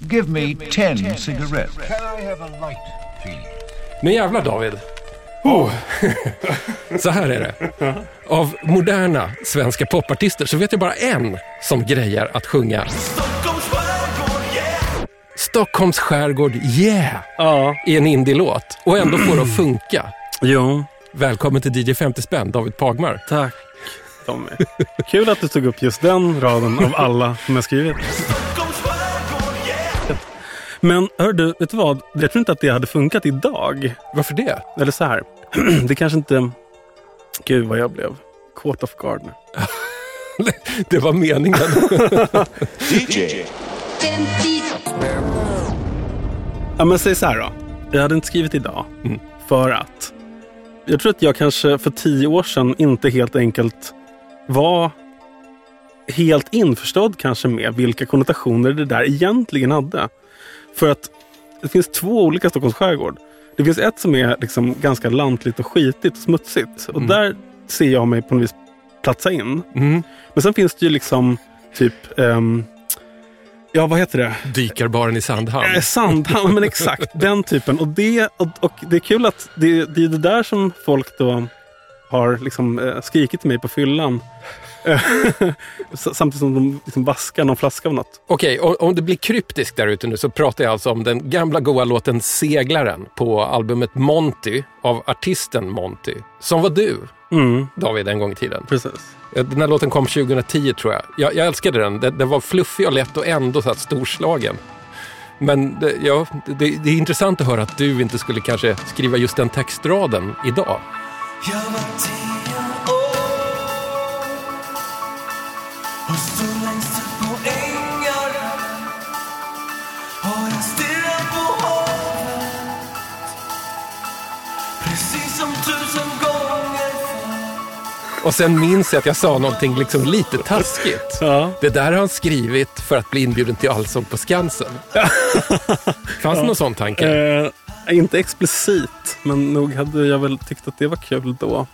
Give me ten cigarettes. Can I have a light, please? Nu jävlar David. Oh. så här är det. Av moderna svenska popartister så vet jag bara en som grejer att sjunga Stockholms skärgård, yeah! Ja. i en indie-låt och ändå får det att funka. Jo, Välkommen till DJ 50 spänn, David Pagmar. tack Tommy. Kul att du tog upp just den raden av alla som jag skrivit. Men hör du, vet du vad? Jag tror inte att det hade funkat idag. Varför det? Eller så här. Det kanske inte... Gud vad jag blev caught off guard nu. Det var meningen. Ja, men säg så här då. Jag hade inte skrivit idag för att jag tror att jag kanske för tio år sedan inte helt enkelt var helt införstådd kanske med vilka konnotationer det där egentligen hade. För att det finns två olika Stockholms skärgård. Det finns ett som är liksom ganska lantligt och skitigt och smutsigt. Och där ser jag mig på något vis platsa in. Mm. Men sen finns det ju liksom typ, ehm, ja vad heter det? Dykarbaren i Sandhamn. Eh, Sandhamn, men exakt den typen. Och det, och, och det är kul att det, det är det där som folk då har liksom, eh, skrikit till mig på fyllan. Samtidigt som de liksom vaskar någon flaska av något. Okej, och om det blir kryptiskt där ute nu så pratar jag alltså om den gamla goa låten Seglaren på albumet Monty av artisten Monty. Som var du, Mm, David, en gång i tiden. precis. Eh, Den här låten kom 2010 tror jag. Jag, jag älskade den. Den, den var fluffig och lätt och ändå så här storslagen. Men det, ja, det, det är intressant att höra att du inte skulle kanske skriva just den textraden idag. Och stod längst ut på ängar och jag stirrade på havet precis som tusen gånger. Och sen minns jag att jag sa någonting liksom lite taskigt. Ja. Det där har han skrivit för att bli inbjuden till Allsång på Skansen. Fanns det någon sån tanke? Eh, inte explicit, men nog hade jag väl tyckt att det var kul då.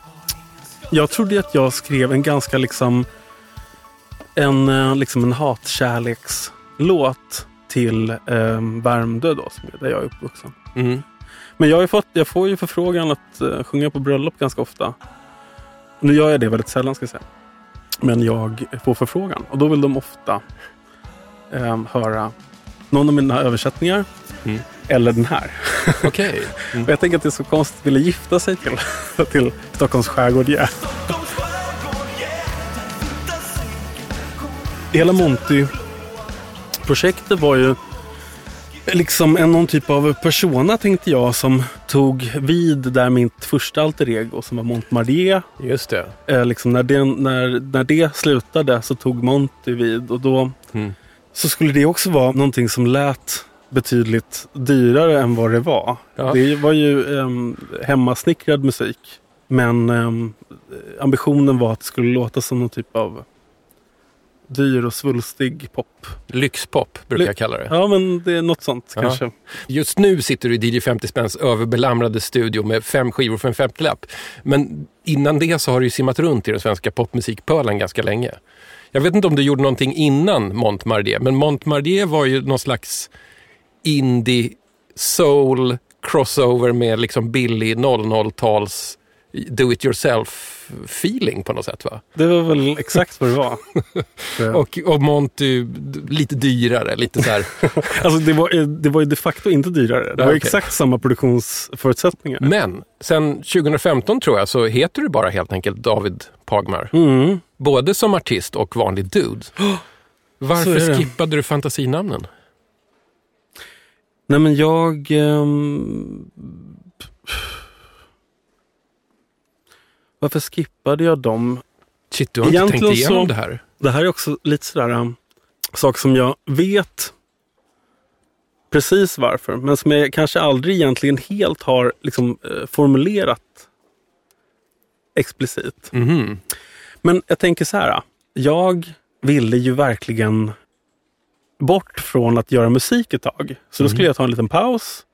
Jag trodde att jag skrev en ganska liksom en, eh, liksom en hatkärlekslåt till eh, Värmdö då, som är där jag är uppvuxen. Mm. Men jag, har ju fått, jag får ju förfrågan att eh, sjunga på bröllop ganska ofta. Nu gör jag det väldigt sällan ska jag säga. Men jag får förfrågan och då vill de ofta eh, höra någon av mina översättningar Mm. eller den här. Okej. Och jag tänker att det är så konstigt att vilja gifta sig till, till Stockholms skärgård. Yeah. Hela Monty-projektet var ju liksom en någon typ av persona tänkte jag som tog vid där mitt första alter ego som var Montmardier. Just det. Eh, liksom när, det, när, när det slutade så tog Monty vid och då Mm. så skulle det också vara någonting som lät betydligt dyrare än vad det var. Ja. Det var ju um, hemmasnickrad musik. Men ehm, ambitionen var att det skulle låta som någon typ av dyr och svulstig pop. Lyxpop brukar Ly- jag kalla det. Ja, men det är något sånt Ja. kanske. Just nu sitter du i DJ 50 spänns överbelamrade studio med fem skivor för en femtiolapp. Men innan det så har du ju simmat runt i den svenska popmusikpölen ganska länge. Jag vet inte om du gjorde någonting innan Montmardier, men Montmardier var ju någon slags indie soul crossover med liksom billig 00-tals do it yourself feeling på något sätt va? Det var väl exakt vad det var. Och, och Monty lite dyrare, lite så här. Alltså det var, eh, det var ju de facto inte dyrare. Det var okej. exakt samma produktionsförutsättningar. Men sen 2015 tror jag så heter du bara helt enkelt David Pagmar. Mm. Både som artist och vanlig dude. Varför skippade du fantasinamnen? Nej men jag... ehm, varför skippade jag dem? Shit, du har inte tänkt Egentligen igenom så- det här. Det här är också lite sådär um, sak som jag vet precis varför. Men som jag kanske aldrig egentligen helt har liksom, eh, formulerat explicit. Mhm. Men jag tänker så här. Jag ville ju verkligen bort från att göra musik ett tag. Så då skulle jag ta en liten paus.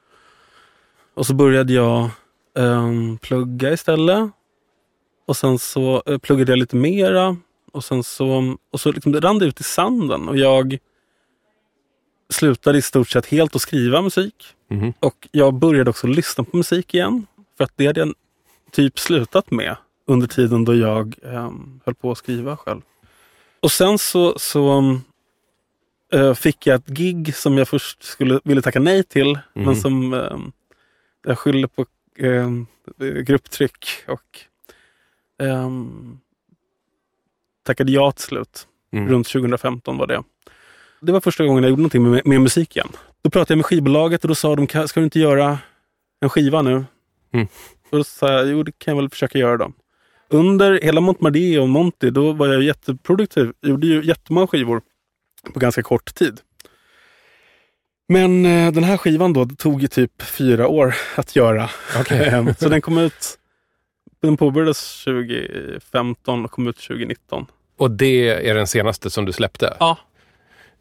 Och så började jag ehm, plugga istället. Och sen så eh, pluggade jag lite mera. Och sen så, och så liksom det rann det ut i sanden. Och jag slutade i stort sett helt att skriva musik. Mhm. Och jag började också lyssna på musik igen. För att det hade jag typ slutat med under tiden då jag um, höll på att skriva själv. Och sen så, så eh, fick jag ett gig som jag först skulle, ville tacka nej till. Men Mhm. som um, jag skyllde på um, grupptryck och um, tackade ja till slut. Mm. Runt 2015 var det. Det var första gången jag gjorde någonting med, med musik igen. Då pratade jag med skivbolaget och då sa de, "Ka- ska du inte göra en skiva nu? Mm. Och då sa jag, jo det kan jag väl försöka göra då. Under hela Montmardi och Monty, då var jag jätteproduktiv. Jag gjorde ju jättemånga skivor på ganska kort tid. Men eh, den här skivan då, det tog ju typ fyra år att göra. Okej. Ehm, Så den kom ut, den påbörjades 2015 och kom ut 2019. Och det är den senaste som du släppte? Ja.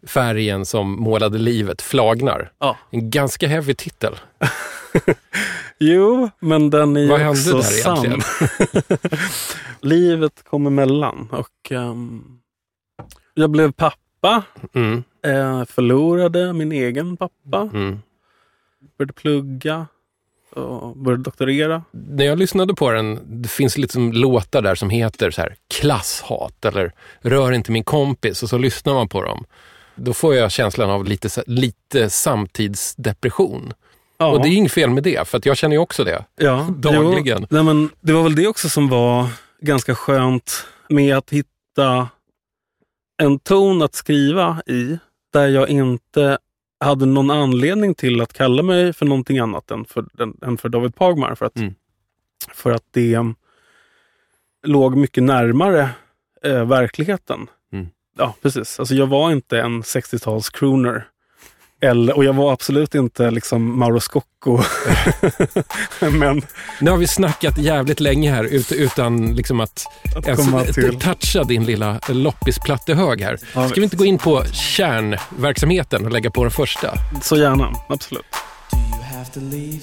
Färgen som målade livet flagnar. Ja. En ganska heavy titel. Jo, men den är Vad också där sann. Livet kom emellan och ehm, jag blev pappa. Mm, Eh, förlorade min egen pappa. mm. Började plugga och började doktorera. När jag lyssnade på den, det finns liksom låtar där som heter så här klasshat eller rör inte min kompis och så lyssnar man på dem. Då får jag känslan av lite, lite samtidsdepression. Ja, Och det är inget fel med det, för jag känner ju också det. ja, dagligen. Jo, nej, men det var väl det också som var ganska skönt med att hitta en ton att skriva i där jag inte hade någon anledning till att kalla mig för någonting annat än för, än, för David Pagmar. För att, Mm. för att det um, låg mycket närmare eh, verkligheten. Mm. Ja, precis. Alltså jag var inte en 60-tals crooner. Eller, och jag var absolut inte liksom Mauro Scocco. Men Nu har vi snackat jävligt länge här ut, utan liksom att, att ens till... toucha din lilla loppisplattehög här. Ja, Ska vi inte gå in på kärnverksamheten och lägga på den första? Så gärna, absolut. Do you have to leave?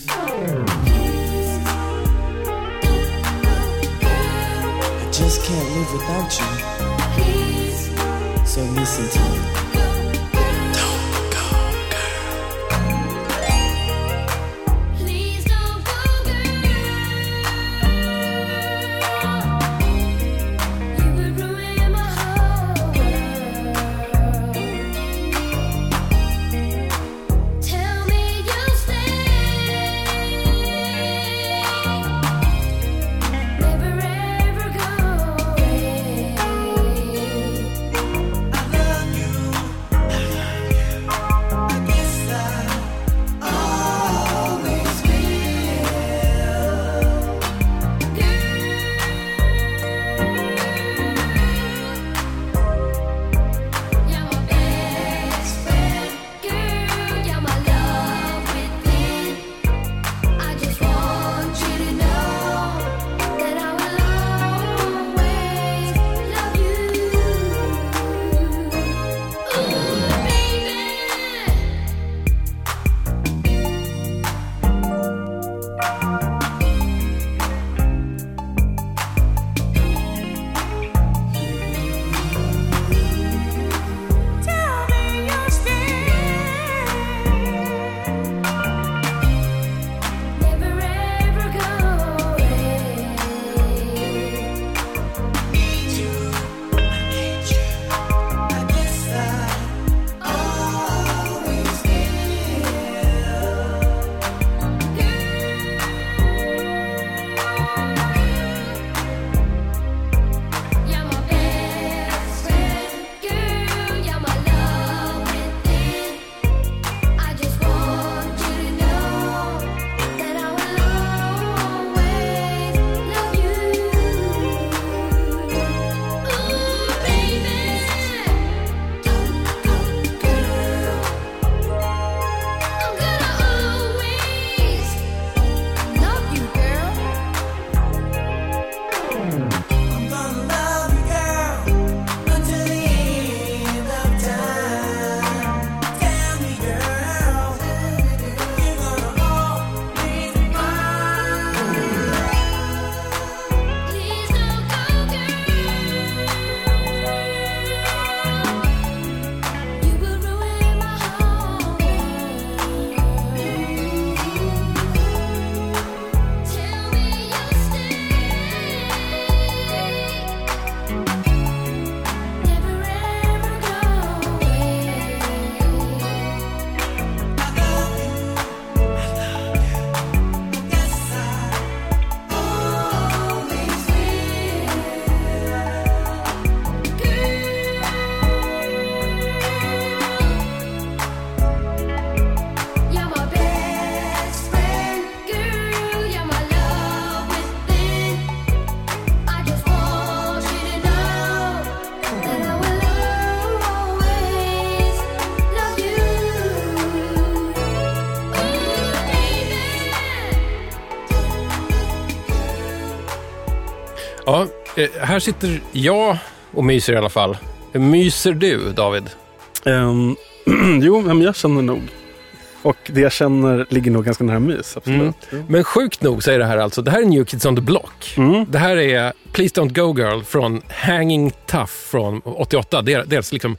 I just can't live without you. So listen to me. Här sitter jag och myser i alla fall. Myser du, David? Ehm, jo, men jag känner nog. Och det jag känner ligger nog ganska nära mys. Absolut. Jo. Men sjukt nog så är det här alltså, det här är New Kids on the Block. Mm. Det här är Please Don't Go Girl från Hanging Tough från 88. Det är deras liksom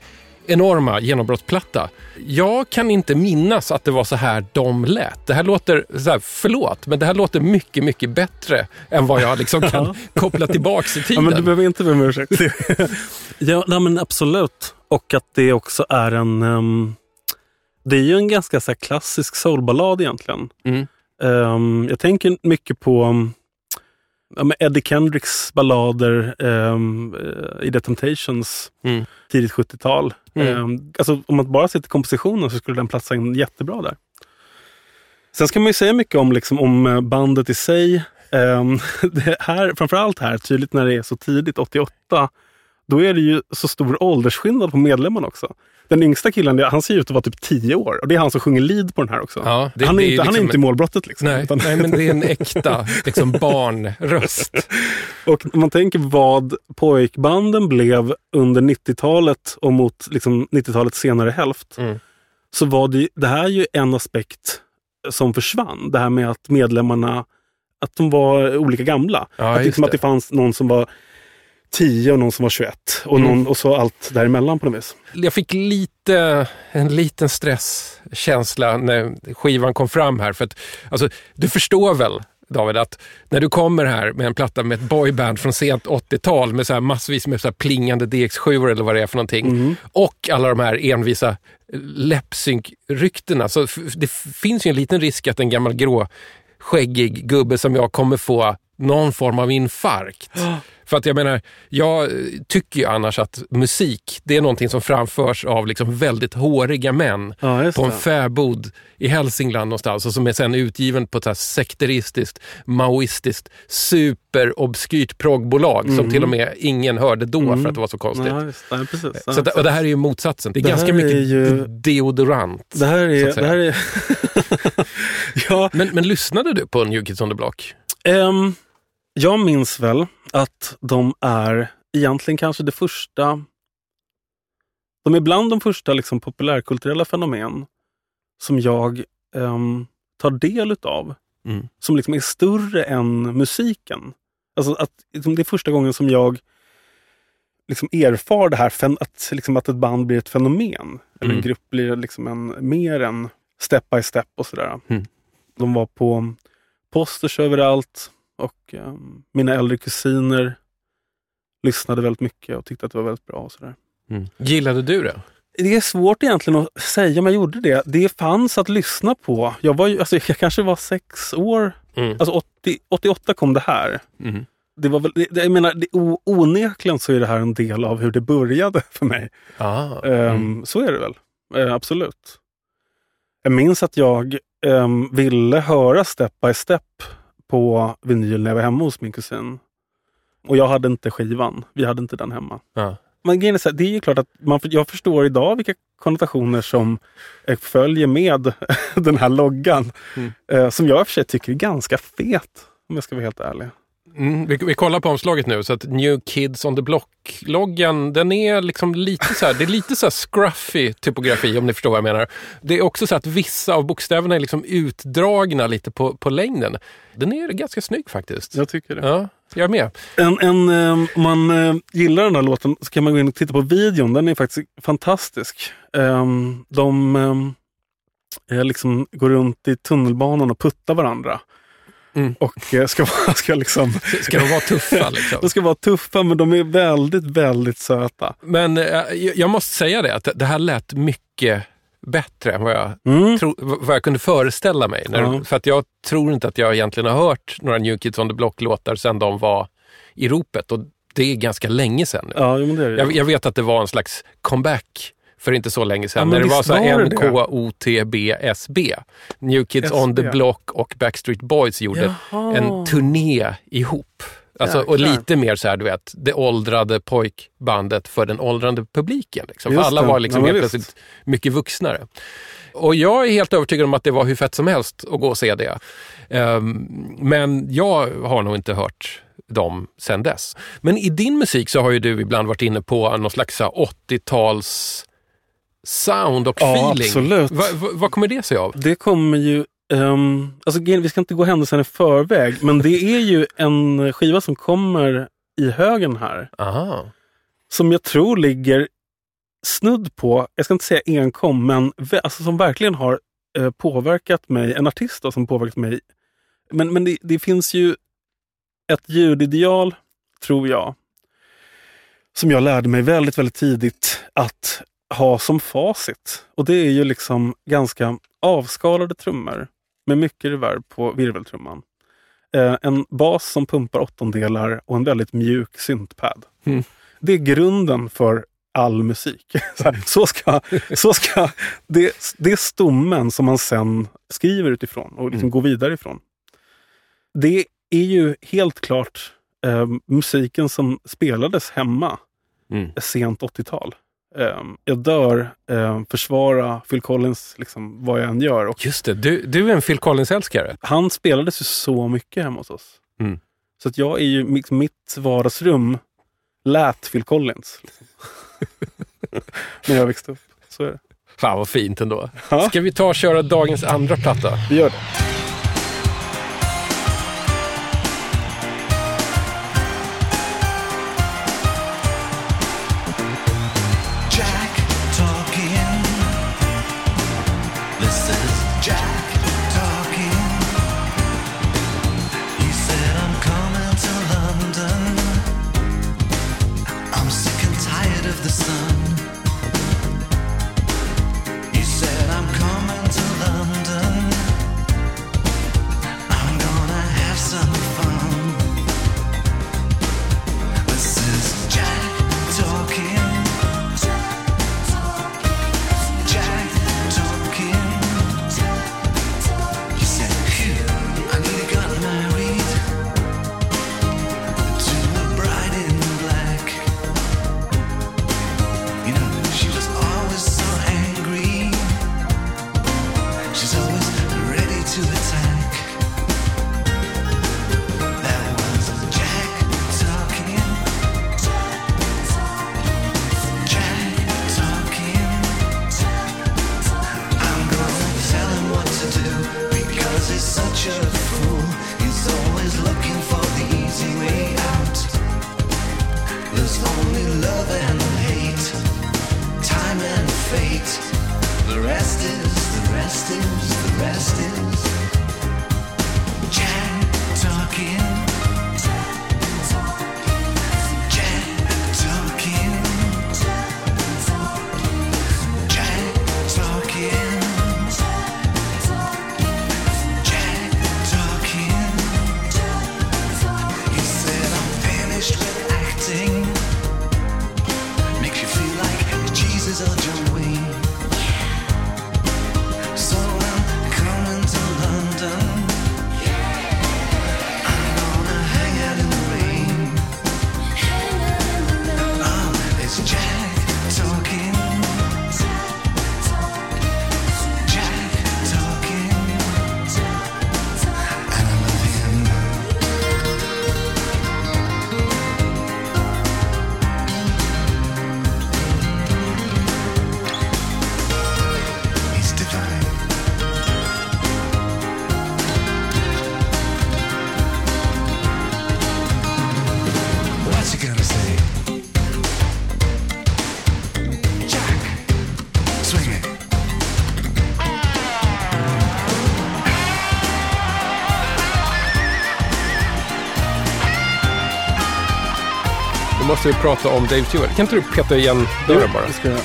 enorma genombrottsplatta. Jag kan inte minnas att det var så här de lät. Det här låter, så här, förlåt, men det här låter mycket, mycket bättre än vad jag liksom kan koppla tillbaks i Ja, tiden. men du behöver inte be om ursäkt. ja, nej, men absolut. Och att det också är en... ehm, det är ju en ganska så klassisk soulballad egentligen. Mm. Ehm, jag tänker mycket på um, ja, men Eddie Kendricks ballader um, i The Temptations Mm. tidigt 70-tal. Mm. Ehm, alltså, om man bara ser till kompositionen så skulle den platsa in jättebra där. Sen ska man ju säga mycket om, liksom, om eh, bandet i sig. Um, det här, framförallt här, tydligt när det är så tidigt, 88, då är det ju så stor åldersskillnad på medlemmarna också. Den yngsta killen, han ser ut att vara typ 10 år och det är han som sjunger lead på den här också. Ja, det- han, är inte, han är liksom- inte i målbrottet. Liksom, Nej, utan- nej, men det är en äkta liksom, barnröst. Och man tänker vad pojkbanden blev under 90-talet och mot liksom, 90-talets senare hälft. Mm. Så var det, det här är ju en aspekt som försvann. Det här med att medlemmarna att de var olika gamla. Ja, att, liksom, att det. det fanns någon som var 10 och någon som var 21. Och, Mm. någon, och så allt däremellan på något vis. Jag fick lite, en liten stresskänsla när skivan kom fram här. För att, alltså, du förstår väl, David, att när du kommer här med en platta med ett boyband från sent 80-tal med så här massvis med så här plingande DX7 eller vad det är för någonting och alla de här envisa läppsynk-ryktena. Så det finns ju en liten risk att en gammal grå skäggig gubbe som jag kommer få någon form av infarkt. För att jag menar, jag tycker ju annars att musik, det är någonting som framförs av liksom väldigt håriga män Ja, på en fäbod i Hälsingland någonstans och som är sen utgiven på ett så här sekteristiskt, maoistiskt, superobskyrt proggbolag som till och med ingen hörde då för att det var så konstigt. Ja, det. precis. Ja, Så att, och det här är ju motsatsen. Det är Det ganska mycket är ju- deodorant. det här är... Det här är ja, Men, men lyssnade du på New Kids on the Block? Ehm, jag minns väl att de är egentligen kanske det första... De är bland de första liksom, populärkulturella fenomen som jag ehm, tar del utav. Mm. Som liksom är större än musiken. Alltså att, liksom, det är första gången som jag liksom erfar det här, att, liksom, att ett band blir ett fenomen. Eller en Mm. grupp blir liksom en, mer än step by step och sådär. Mm. De var på posters överallt och ehm, mina äldre kusiner lyssnade väldigt mycket och tyckte att det var väldigt bra. Och sådär. Mm. Gillade du det? Det är svårt egentligen att säga om jag gjorde det. Det fanns att lyssna på. Jag, var ju, alltså, jag kanske var sex år. Mm. Alltså 80, 88 kom det här. Mm. Det var väl, det, jag menar, det, onekligen så är det här en del av hur det började för mig. Ah. Ehm, Så är det väl. Eh, absolut. Jag minns att jag ehm, ville höra Step by Step på vinyl när jag var hemma hos min kusin. Och jag hade inte skivan. Vi hade inte den hemma. Ja. Men grejen är, så här, det är ju klart att man, jag förstår idag vilka konnotationer som eh, följer med den här loggan. Mm. Eh, som jag i och för sig tycker är ganska fet. Om jag ska vara helt ärlig. Mm, vi, vi kollar på omslaget nu, så att New Kids on the Block-loggan, den är liksom lite så här, det är lite så här scruffy typografi om ni förstår vad jag menar. Det är också så att vissa av bokstäverna är liksom utdragna lite på, på längden. Den är ganska snygg faktiskt. Jag tycker det. Ja, jag är med. En, en, eh, om man eh, gillar den här låten så kan man gå in och titta på videon. Den är faktiskt fantastisk. Ehm, de eh, liksom går runt i tunnelbanan och puttar varandra. Mm. Och eh, ska, vara- ska liksom, Ska de vara tuffa liksom? de ska vara tuffa men de är väldigt, väldigt söta. Men eh, jag måste säga det, att det här lät mycket bättre än vad jag, Mm. tro, vad jag kunde föreställa mig. När, Ja. För att jag tror inte att jag egentligen har hört några New Kids on the Block-låtar sedan de var i ropet. Och det är ganska länge sedan. Ja, det det. Jag, jag vet att det var en slags comeback för inte så länge Ja, sedan. men när det var så? NKOTBSB. New Kids on the SB. Block och Backstreet Boys gjorde Jaha. en turné ihop. Alltså, och Jäklar. lite mer så här, du vet, det åldrade pojkbandet för den åldrade publiken. Liksom. För alla var liksom Ja, helt plötsligt mycket vuxnare. Och jag är helt övertygad om att det var hur fett som helst att gå och se det. Ehm, men jag har nog inte hört dem sen dess. Men i din musik så har ju du ibland varit inne på någon slags så här 80-tals sound och Ja, feeling. absolut. Va, va, vad kommer det sig av? Det kommer ju... ehm, alltså, vi ska inte gå händelsen i förväg, men det är ju en skiva som kommer i högen här. Aha. Som jag tror ligger snudd på, jag ska inte säga enkom, men alltså, som verkligen har eh, påverkat mig. En artist då, som påverkat mig. Men, men det, det finns ju ett ljudideal, tror jag, som jag lärde mig väldigt, väldigt tidigt att ha som facit. Och det är ju liksom ganska avskalade trummor med mycket reverb på virveltrumman. Eh, en bas som pumpar åttondelar och en väldigt mjuk syntpad. Mm. Det är grunden för all musik. Så, här, så ska, så ska, det, det är stommen som man sen skriver utifrån och liksom går vidare ifrån. Det är ju helt klart eh, musiken som spelades hemma Mm. sent 80-tal. Eh, jag dör, eh, försvara Phil Collins liksom, vad jag än gör. Och Just det, du, du är en Phil Collins-älskare. han spelades ju så mycket hemma hos oss. Mm. Så att jag är ju, mitt, mitt vardagsrum lät Phil Collins. Liksom. När jag växte upp. Så är det. Fan vad fint ändå. Ja. Ska vi ta och köra dagens andra platta? Vi gör det. Måste vi prata om Dave Stewart. Kan inte du peta igen dörren bara? Det ska jag.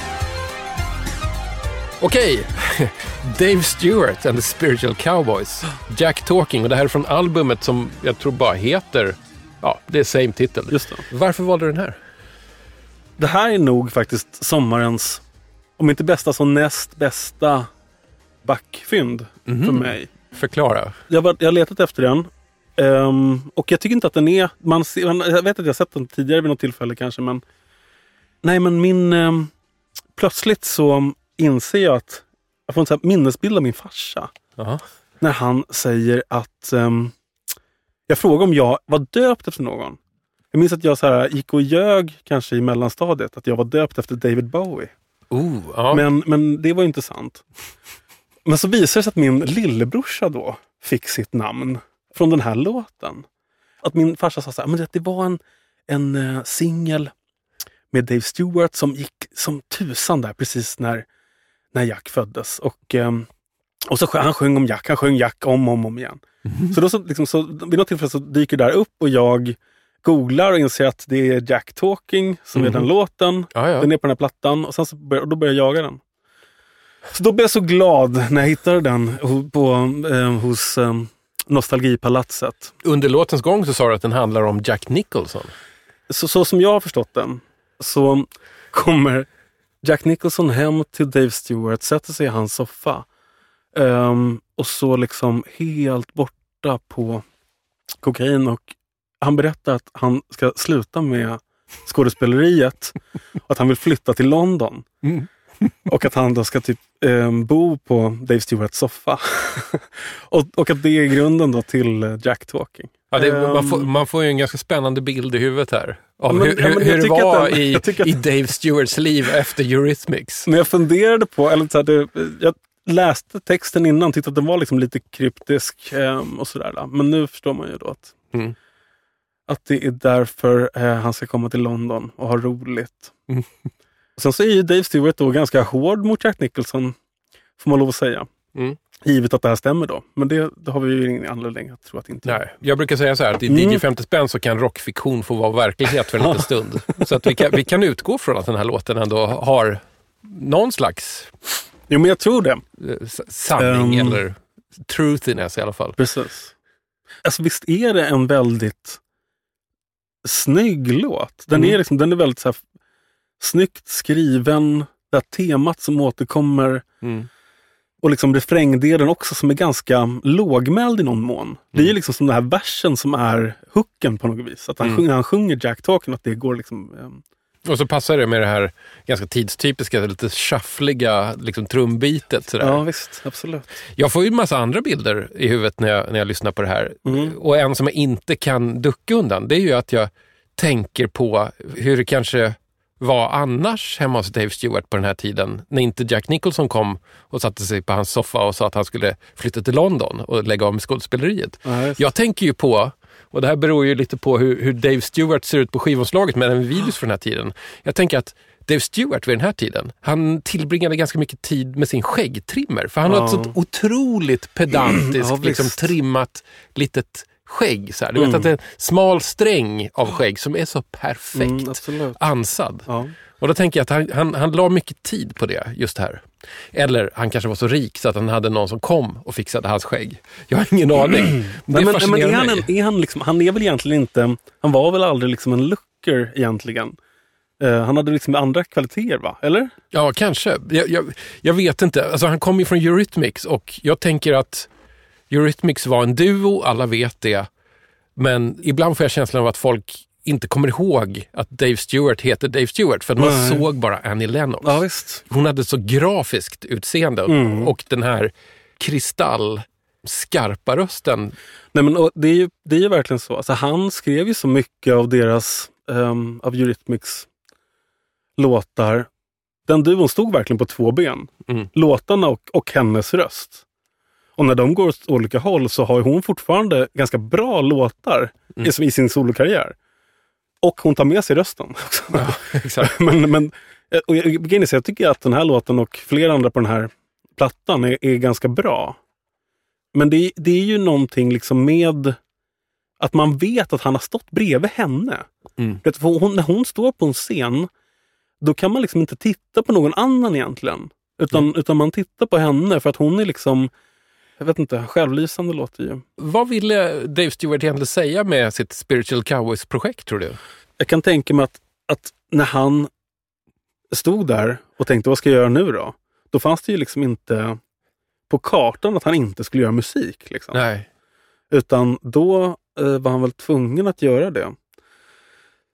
Okej, Dave Stewart and the Spiritual Cowboys. Jack Talking och det här är från albumet som jag tror bara heter, ja, det är same titel. Just det. Varför valde du den här? Det här är nog faktiskt sommarens, om inte bästa så näst bästa backfynd för mig. Förklara. Jag, har varit- jag har letat efter den Ehm, och jag tycker inte att den är... Man ser, jag vet att jag sett den tidigare vid något tillfälle kanske, men... Nej, men min... ehm, plötsligt så inser jag att jag får en här minnesbild av min farsa. Jaha. När han säger att... ehm, jag frågar om jag var döpt efter någon. Jag minns att jag så här, gick och ljög kanske i mellanstadiet att jag var döpt efter David Bowie. Oh, ja. Men, men det var ju inte sant. Men så visade det sig att min lillebrorsa då fick sitt namn från den här låten. Att min farsa sa så här, men det- var en, en uh, singel med Dave Stewart som gick som tusan där precis när, när Jack föddes. Och, ehm, och så sjöng, han sjöng om Jack, han sjöng Jack om och om, om igen. Så, då så, liksom, så vid något tillfälle så dyker det där upp och jag googlar och inser att det är Jack Talking som är den låten. Ja, ja. Den är på den här plattan och, sen så bör, och då börjar jag jaga den. Så då blev jag så glad när jag hittade den på, eh, hos eh, Nostalgipalatset. Under låtens gång så sa du att den handlar om Jack Nicholson. Så, så som jag har förstått den så kommer Jack Nicholson hem till Dave Stewart, sätter sig i hans soffa ehm, och så liksom helt borta på kokain och han berättar att han ska sluta med skådespeleriet och att han vill flytta till London. Mm. Och att han då ska typ ehm, bo på Dave Stewarts soffa. och, och att det är grunden då till eh, Jack Talking. Ja, det, man, Ehm, får, man får ju en ganska spännande bild i huvudet här. Av Men- hur, ja, hur, det var den- i, att- i Dave Stewarts liv efter Eurythmics. Men jag funderade på, eller så här, det, jag läste texten innan, tyckte att den var liksom lite kryptisk ehm, och sådär. Men nu förstår man ju då att, Mm. att det är därför eh, han ska komma till London och ha roligt. Mm. Sen så är ju Dave Stewart då ganska hård mot Jack Nicholson, får man lov att säga. Mm. Givet att det här stämmer då. Men det, det har vi ju ingen anledning att tro att det inte Nej, jag brukar säga så här att i Mm. DJ 50 spänn så kan rockfiktion få vara verklighet för en liten stund. Så att vi kan, vi kan utgå från att den här låten ändå har någon slags Jo, men jag tror det. eh, sanning Ehm. eller truthiness i alla fall. Precis. Alltså visst är det en väldigt snygg låt. Den, Mm. är, liksom, den är väldigt så här, snyggt skriven. Det här temat som återkommer. Mm. Och liksom refrängdelen också som är ganska lågmäld i någon mån. Det är ju liksom som den här versen som är hooken på något vis. Att han, Mm. sjunger, han sjunger Jack Talking, att det går liksom... ehm, Och så passar det med det här ganska tidstypiska, lite shuffliga liksom, trumbitet. Sådär. ja visst, absolut. Jag får ju en massa andra bilder i huvudet när jag, när jag lyssnar på det här. Mm. Och en som jag inte kan ducka undan, det är ju att jag tänker på hur det kanske var annars hemma hos Dave Stewart på den här tiden. När inte Jack Nicholson kom och satte sig på hans soffa och sa att han skulle flytta till London och lägga av med skådespeleriet. Ja. Jag tänker ju på, och det här beror ju lite på hur, hur Dave Stewart ser ut på skivomslaget men även videos från den här tiden. Jag tänker att Dave Stewart vid den här tiden, han tillbringade ganska mycket tid med sin skäggtrimmer. För han har ett Ja. sånt otroligt pedantiskt, Ja, liksom, trimmat litet skägg. Så här. Du vet Mm. att det är en smal sträng av skägg som är så perfekt Mm, ansad. Ja. Och då tänker jag att han, han, han la mycket tid på det just här. Eller han kanske var så rik så att han hade någon som kom och fixade hans skägg. Jag har ingen aning. Det men fascinerar är han, mig. en, är han, liksom, han är väl egentligen inte... Han var väl aldrig liksom en looker egentligen. Eh, han hade liksom andra kvaliteter, va? Eller? Ja, kanske. Jag, jag, jag vet inte. Alltså, han kom ju från Eurythmics och jag tänker att Eurythmics var en duo, alla vet det. Men ibland får jag känslan av att folk inte kommer ihåg att Dave Stewart heter Dave Stewart för att man Nej. såg bara Annie Lennox. Ja. Hon hade så grafiskt utseende Mm. och den här kristallskarpa rösten. Nej, men, det, är ju, det är ju verkligen så. Alltså, han skrev ju så mycket av deras, um, av Eurythmics låtar. Den duon stod verkligen på två ben. Mm. Låtarna och, och hennes röst. Och när de går åt olika håll så har hon fortfarande ganska bra låtar Mm. i, sin solokarriär. Och hon tar med sig rösten. också. Exakt. men, men, eh, och jag, jag tycker att den här låten och flera andra på den här plattan är, är ganska bra. Men det, det är ju någonting liksom med att man vet att han har stått bredvid henne. Mm. Vet för hon, när hon står på en scen, då kan man liksom inte titta på någon annan egentligen. Utan, utan man tittar på henne för att hon är liksom, jag vet inte, självlysande låter ju. Vad ville Dave Stewart egentligen säga med sitt Spiritual Cowboys-projekt tror du? Jag kan tänka mig att, att när han stod där och tänkte vad ska jag göra nu då? Då fanns det ju liksom inte på kartan att han inte skulle göra musik. Liksom. Nej. Utan då eh, var han väl tvungen att göra det.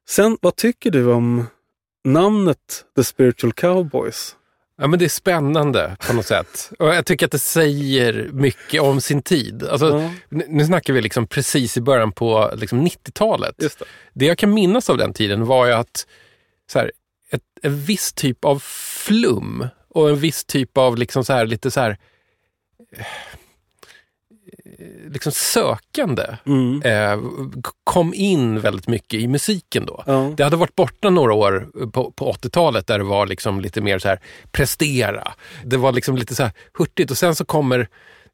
Sen, vad tycker du om namnet The Spiritual Cowboys? Ja, men det är spännande på något sätt. Och jag tycker att det säger mycket om sin tid. Alltså, n- Nu snackar vi liksom precis i början på liksom 90-talet. Just det. Det jag kan minnas av den tiden var ju att så här, ett, en viss typ av flum och en viss typ av liksom så här, lite så här eh, liksom sökande Mm. eh, kom in väldigt mycket i musiken då. Ja. Det hade varit borta några år på, på 80-talet där det var liksom lite mer så här prestera. Det var liksom lite så här hurtigt och sen så kommer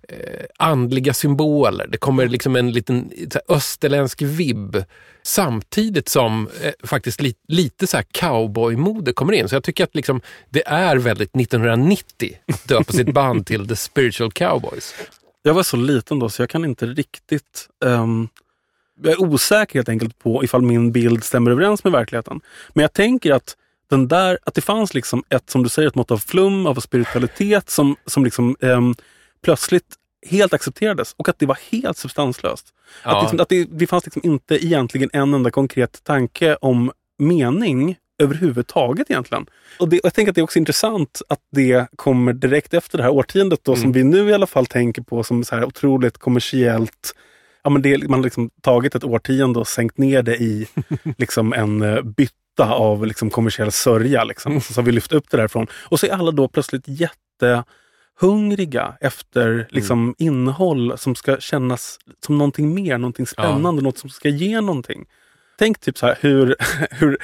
eh, andliga symboler. Det kommer liksom en liten österländsk vibb samtidigt som eh, faktiskt li, lite så här cowboymode kommer in. Så jag tycker att liksom, det är väldigt 1990 att döpa sitt band till The Spiritual Cowboys. Jag var så liten då så jag kan inte riktigt... ehm, jag är osäker helt enkelt på ifall min bild stämmer överens med verkligheten. Men jag tänker att den där, att det fanns liksom ett, som du säger, ett mått av flum, av spiritualitet som, som liksom ehm, plötsligt helt accepterades och att det var helt substanslöst. Ja. Att, liksom, att det, det fanns liksom inte egentligen en enda konkret tanke om mening överhuvudtaget egentligen. Och det, och jag tänker att det är också intressant att det kommer direkt efter det här årtiondet då, som vi nu i alla fall tänker på som så här otroligt kommersiellt. Ja, men det, man har liksom tagit ett årtionde och sänkt ner det i liksom en eh, bytta av liksom kommersiell sörja. Liksom. Så har vi lyft upp det därifrån. Och så är alla då plötsligt jättehungriga efter liksom, innehåll som ska kännas som någonting mer, någonting spännande, något som ska ge någonting. Tänk typ så här hur, hur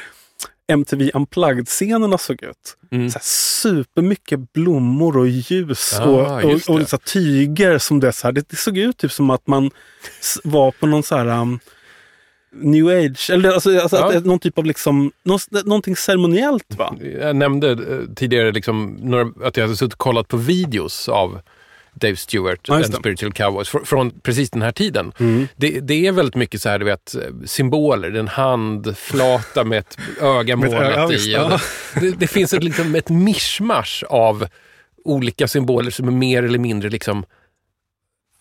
MTV Unplugged-scenerna såg ut. Mm. Så här supermycket blommor och ljus Ja, och, och, och, så tyger. som det, så här. Det, det såg ut typ som att man var på någon så här um, new age, eller alltså, alltså Ja. att, någon typ av liksom, nå, någonting ceremoniellt va? Jag nämnde eh, tidigare liksom några, att jag hade suttit och kollat på videos av Dave Stewart, Ja, and. Spiritual Cowboys, fr- från precis den här tiden. Det, det är väldigt mycket så här, du vet, symboler. En handflata med ett öga målat i. ja. Det, det, finns ett, liksom, ett mischmasch av olika symboler som är mer eller mindre liksom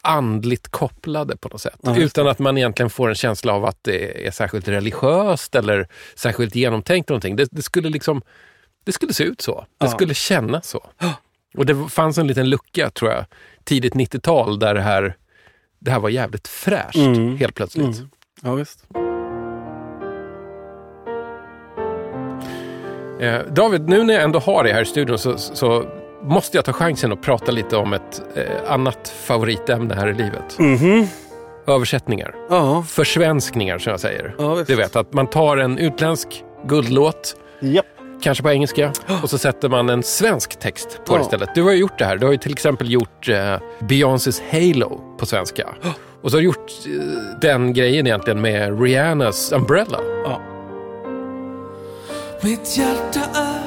andligt kopplade på något sätt. Ja, Utan att man egentligen får en känsla av att det är särskilt religiöst eller särskilt genomtänkt någonting. Det, det skulle liksom det skulle se ut så. Det Ja. skulle kännas så. Och det fanns en liten lucka, tror jag, tidigt 90-tal där det här, det här var jävligt fräscht Mm. helt plötsligt. Mm. Ja, visst. Eh, David, nu när jag ändå har dig här i studion så, så måste jag ta chansen att prata lite om ett eh, annat favoritämne här i livet. Mhm. Översättningar. Ja, Försvenskningar som jag säger. ja. Du vet att man tar en utländsk guldlåt, Japp. Kanske på engelska, och så sätter man en svensk text på det istället. Du har ju gjort det här. Du har ju till exempel gjort eh, Beyoncés Halo på svenska. Och så har du gjort eh, den grejen egentligen med Rihannas Umbrella. Ja. Mitt hjärta är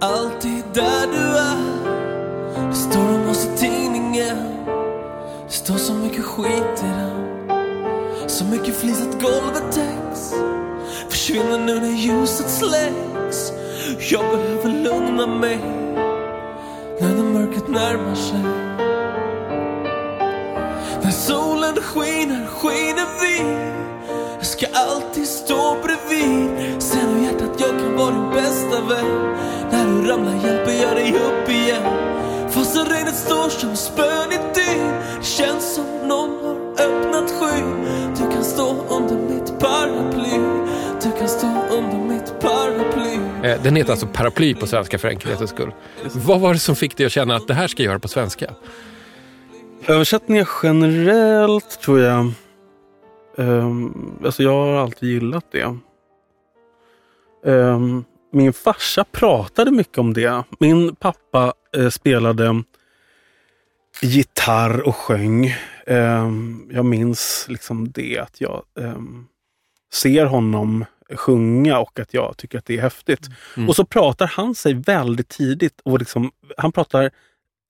alltid där du är. Det står om oss i tidningen. Det står så mycket skit i den. Så mycket flis att golvet täcks. Försvinner nu när ljuset släcks. Jag behöver lugna mig. När det mörkret närmar sig. När solen skiner, skiner vi. Jag ska alltid stå bredvid Sen nu hjärtat jag kan vara din bästa vän När du ramlar hjälper jag dig upp igen Fastän regnet står som spön i dyn Det känns som någon har öppnat skyn Du kan stå under mitt paraply Du kan stå under mitt paraply Eh, den heter alltså Paraply på svenska för enkelhetens skull. Vad var det som fick dig att känna att det här ska jag göra på svenska? Översättningar generellt tror jag. Um, alltså jag har alltid gillat det. Ehm, min farsa pratade mycket om det. Min pappa eh, spelade gitarr och sjöng. Ehm, jag minns liksom det att jag ser honom sjunga och att jag tycker att det är häftigt. Mm. Och så pratar han sig väldigt tidigt och liksom, han pratar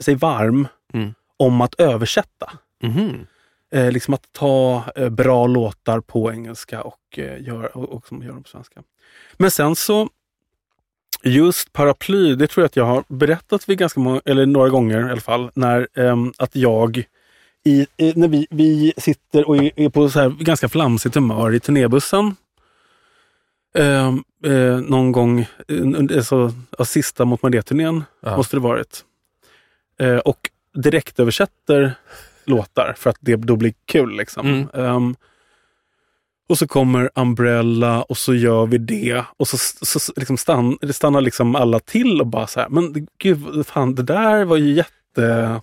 sig varm Mm. om att översätta. Mhm. Eh, liksom att ta eh, bra låtar på engelska och, eh, göra, och, och som göra dem på svenska. Men sen så, just paraply, det tror jag att jag har berättat vid ganska många, eller några gånger i alla fall, när, ehm, att jag i, i, när vi, vi sitter och är, är på så här ganska flamsigt humör i turnébussen. Eh, eh, någon gång, eh, alltså, sista mot Maria-turnén Ja. måste det varit. Eh, och direktöversätter låtar för att det då blir kul. Liksom. Mm. Ehm, och så kommer Umbrella och så gör vi det. Och så, så, så liksom stann, det stannar liksom alla till och bara så här, men gud, fan det där var ju jätte...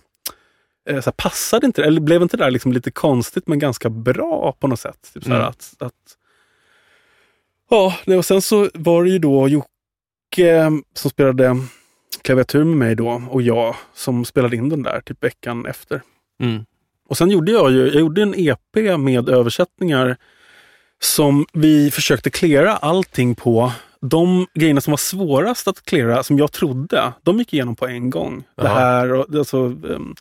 eh, Så här, passade inte det? Eller blev inte det där liksom lite konstigt men ganska bra på något sätt? Typ så här Mm. att, att, ja, det- och sen så var det ju då Jocke som spelade klaviatur med mig då och jag som spelade in den där typ veckan efter. Mm. Och sen gjorde jag ju, jag gjorde en EP med översättningar som vi försökte klära allting på. De grejerna som var svårast att klära, som jag trodde, de gick igenom på en gång. Det Jaha. här och alltså, um,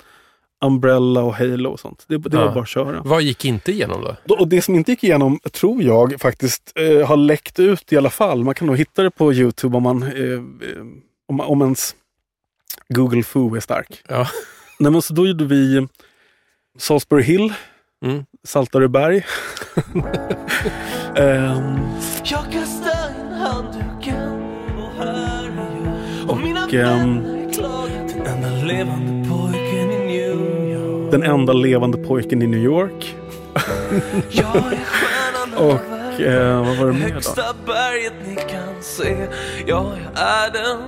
Umbrella och Halo och sånt. Det, det Ja. var bara att köra. Vad gick inte igenom då? Då- Och det som inte gick igenom, tror jag, faktiskt eh, har läckt ut i alla fall. Man kan nog hitta det på Youtube om man, eh, eh, om, om ens Google Foo är stark. Ja. Nej, men så då gjorde vi Salisbury Hill, Mm. Saltareberg. Ehm, Jag kastar in handduken och här är jag Och mina ehm, vänner är glada Den enda levande den enda levande pojken i New York. Jag är stjärnan Och eh, vad var det mer då? Högsta berget ni kan se Ja, jag är den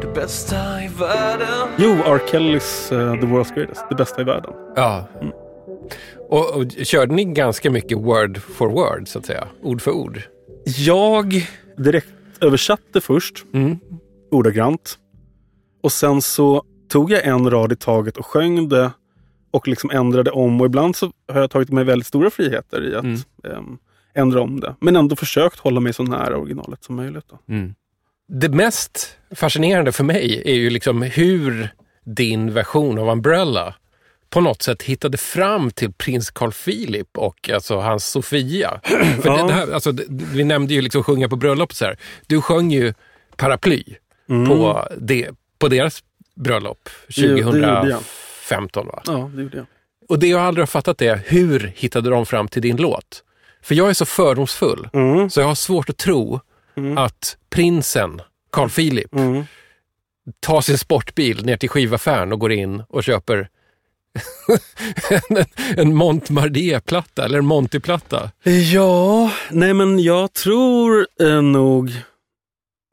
Det bästa i världen Jo, R. Kellys eh, The World's Greatest, det bästa i världen. Ja. Och, och körde ni ganska mycket word for word, så att säga? Ord för ord? Jag direkt översatte först, Mm. ordagrant. Och sen så tog jag en rad i taget och sjöng det och liksom ändrade om. Och ibland så har jag tagit mig väldigt stora friheter i att Mm. ehm, ändra om det. Men ändå försökt hålla mig så nära originalet som möjligt. Mm. Det mest fascinerande för mig är ju liksom hur din version av Umbrella på något sätt hittade fram till prins Carl Philip och alltså hans Sofia. För Ja. det, det här, alltså, det, vi nämnde ju liksom sjunga på bröllop och så här. Du sjöng ju Paraply på, det, på deras bröllop Det- det gjorde jag. 2015 va? Ja, det gjorde jag. Och det jag aldrig har fattat är, hur hittade de fram till din låt? För jag är så fördomsfull, Mm. så jag har svårt att tro att prinsen, Carl Philip, Mm. tar sin sportbil ner till skivaffären och går in och köper en, en Montmardier-platta eller en Monty-platta. Ja, nej men jag tror eh, nog...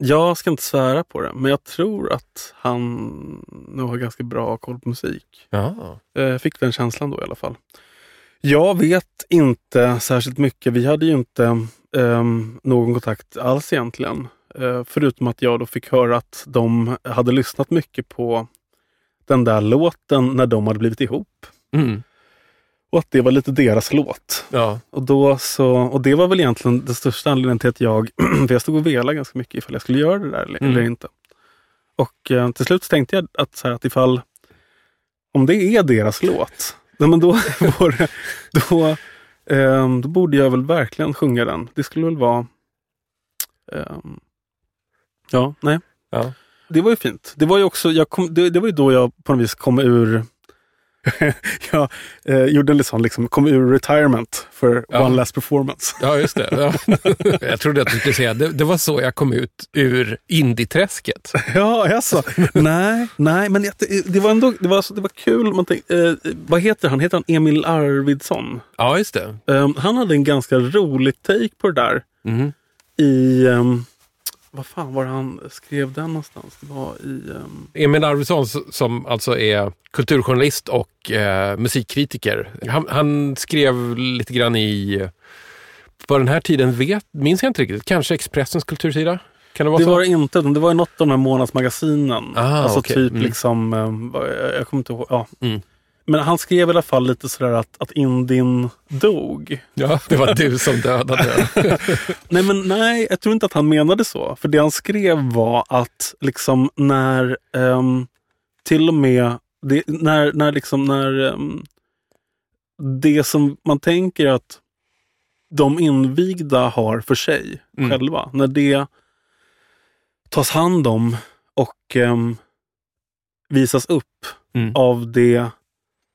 Jag ska inte svära på det, men jag tror att han nog har ganska bra koll på musik. Ja. Eh, fick den känslan då i alla fall. Jag vet inte särskilt mycket. Vi hade ju inte ehm, någon kontakt alls egentligen. Eh, förutom att jag då fick höra att de hade lyssnat mycket på den där låten när de hade blivit ihop. Mm. Och att det var lite deras låt. ja. Och, då så, och det var väl egentligen den största anledningen till att jag, för jag stod och velade ganska mycket ifall jag skulle göra det där eller, Mm. inte. Och eh, till slut tänkte jag att, så här, att ifall, om det är deras låt, nej, men då, det, då, eh, då borde jag väl verkligen sjunga den. Det skulle väl vara, ehm, ja, nej. Ja. Det var ju fint. Det var ju också, jag kom, det, det var ju då jag på något vis kom ur jag eh, gjorde en liksom, liksom, kom ur retirement för Ja. one last performance. Ja, just det. Ja. Jag trodde att du skulle säga det, det var så jag kom ut ur indieträsket. Ja, alltså. nej, nej, men det, det var ändå det var, det var kul. Man tänk, eh, vad heter han? Heter han Emil Arvidsson? Ja, just det. Eh, han hade en ganska rolig take på det där Mhm. i... ehm, vad fan var det han skrev den någonstans? Det var i... ehm, Emil Arvidsson som alltså är kulturjournalist och eh, musikkritiker. Han, han skrev lite grann i, på den här tiden vet, minns jag inte riktigt, kanske Expressens kultursida? Kan det vara det så? var det inte, det var något av de här månadsmagasinen. Ah, alltså okej. typ Mm. liksom, ehm, jag kommer inte ihåg. Ja. Mm. Men han skrev i alla fall lite sådär att, att Indien dog. Ja, det var du som dödade. Nej, men nej, jag tror inte att han menade så. För det han skrev var att liksom när ehm, till och med det, när, när, liksom, när ehm, det som man tänker att de invigda har för sig Mm. själva, när det tas hand om och ehm, visas upp Mm. av det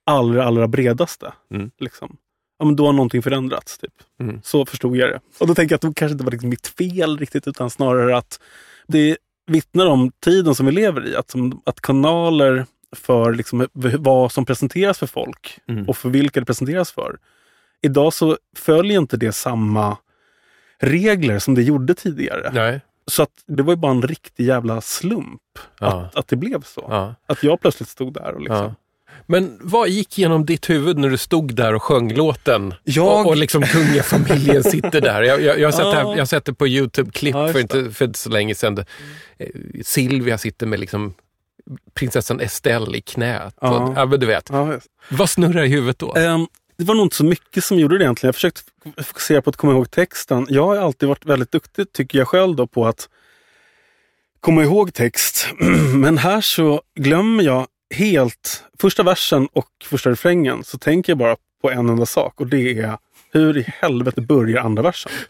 allra, allra bredaste. Mm. Liksom. Ja, men då har någonting förändrats. Typ. Mm. Så förstod jag det. Och då tänker jag att det kanske inte var liksom mitt fel riktigt, utan snarare att det vittnar om tiden som vi lever i. Att, som, att kanaler för liksom vad som presenteras för folk Mm. och för vilka det presenteras för. Idag så följer inte det samma regler som det gjorde tidigare. Nej. Så att det var ju bara en riktig jävla slump Ja. att, att det blev så. Ja. Att jag plötsligt stod där och liksom... Ja. Men vad gick genom ditt huvud när du stod där och sjöng låten? Jag- Och, och liksom kungafamiljen sitter där. Jag, jag, jag, har sett här, Ja. jag har sett det på YouTube-klipp Ja, för, inte, för inte så länge sedan. Eh, Silvia sitter med liksom prinsessan Estelle i knät. Ja. Och, ja, men du vet. Ja. Vad snurrar i huvudet då? Ehm, det var nog inte så mycket som gjorde det egentligen. Jag försökte fokusera på att komma ihåg texten. Jag har alltid varit väldigt duktig, tycker jag själv, då, på att komma ihåg text. Men här så glömmer jag helt första versen och första refrängen. Så tänker jag bara på en enda sak och det är hur i helvete börjar andra versen?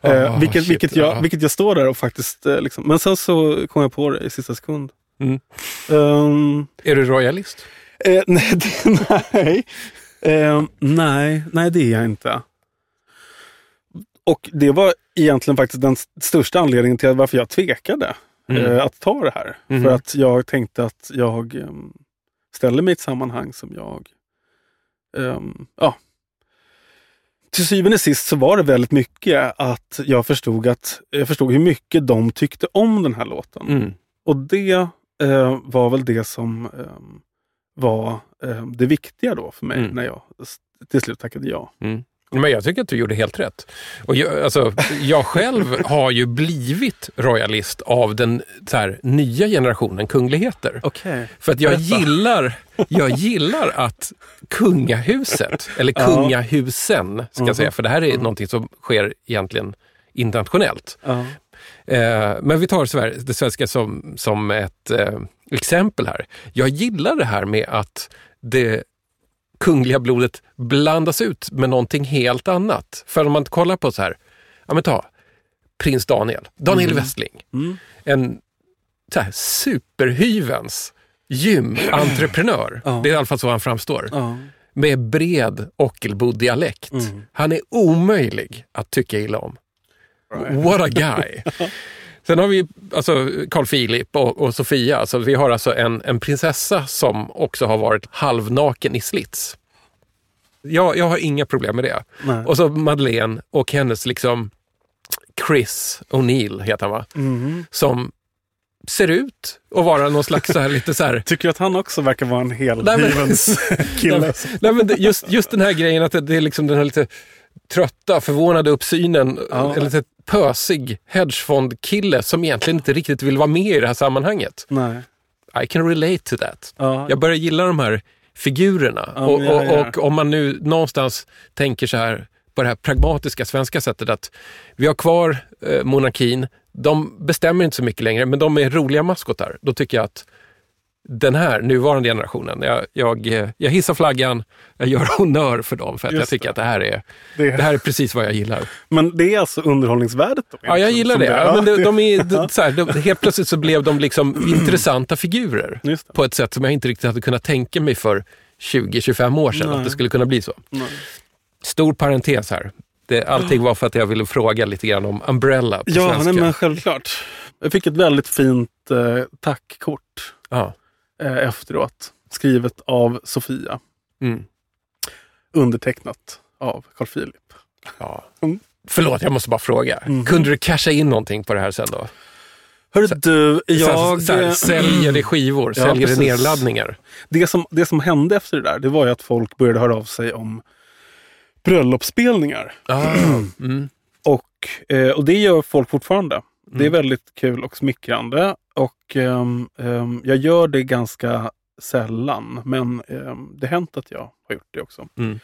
Eh, vilket, shit, vilket, jag, ja. vilket jag står där och faktiskt... Eh, liksom. Men sen så kom jag på det i sista sekund. Mm. Ehm, Är du royalist? Eh, nej, det, nej. Eh, nej, nej, det är jag inte. Och det var egentligen faktiskt den st- största anledningen till varför jag tvekade Mm. eh, att ta det här. Mhm. För att jag tänkte att jag em, ställer mig i ett sammanhang som jag... em, ja. Till syvende och sist så var det väldigt mycket att jag förstod, att, jag förstod hur mycket de tyckte om den här låten. Mm. Och det eh, var väl det som ehm, var det viktiga då för mig Mm. när jag till slut tackade ja. Mm. Men jag tycker att du gjorde helt rätt. Och jag, alltså, jag själv har ju blivit royalist av den så här, nya generationen kungligheter. Okej. För att jag gillar, jag gillar att kungahuset, eller kungahusen ska jag Mhm. säga, för det här är någonting som sker egentligen internationellt. Eh, men vi tar det svenska som, som ett eh, exempel här. Jag gillar det här med att det kungliga blodet blandas ut med någonting helt annat. För om man kollar på så här, ja men ta prins Daniel, Daniel Westling. Mm. En så här, superhyvens gymentreprenör. Ja. Det är i alla fall så han framstår. Ja. Med bred Ockelbo-dialekt. Mm. Han är omöjlig att tycka illa om. What a guy! Sen har vi alltså Carl Philip och, och Sofia. Alltså, vi har alltså en, en prinsessa som också har varit halvnaken i slits. Jag, jag har inga problem med det. Nej. Och så Madeleine och hennes liksom Chris O'Neill heter han va? Mhm. Som ser ut att vara någon slags så här lite så här Tycker du att han också verkar vara en Nej, men- kille? Nej, men just, just den här grejen att det, det är liksom den här lite trötta, förvånade uppsynen. Ja. En lite pösig hedgefondkille som egentligen inte riktigt vill vara med i det här sammanhanget. Nej. I can relate to that. Ja. Jag börjar gilla de här figurerna. Ja, och, och, och om man nu någonstans tänker så här på det här pragmatiska svenska sättet att vi har kvar eh, monarkin, de bestämmer inte så mycket längre, men de är roliga maskotar. Då tycker jag att den här nuvarande generationen, jag, jag, jag hissar flaggan, jag gör honör för dem för att jag Just tycker det. att det här, är, Det, det här är precis vad jag gillar. Men det är alltså underhållningsvärdet då? Ja, jag gillar det. Ja, men de, det- de är, de, så här, de, helt plötsligt så blev de liksom intressanta figurer på ett sätt som jag inte riktigt hade kunnat tänka mig för 20-25 år sedan, Nej. att det skulle kunna bli så. Nej. Stor parentes här. Det, allting var för att jag ville fråga lite grann om Umbrella på Ja, svenska. nej, men självklart. Jag fick ett väldigt fint eh, tackkort ja. Eh, efteråt. Skrivet av Sofia. Mm. Undertecknat av Carl Philip. Ja. Mm. Förlåt, jag måste bara fråga. Mhm. Kunde du casha in någonting på det här sen då? Hörru du, Så, jag... så här, säljer det skivor, Ja, säljer det nedladdningar? det, som, det som hände efter det där, det var ju att folk började höra av sig om bröllopsspelningar. Ah, mm. Och, eh, och det gör folk fortfarande. Det är Mm. väldigt kul och smickrande. Och ehm, ehm, jag gör det ganska sällan. Men ehm, det har hänt att jag har gjort det också. Mm.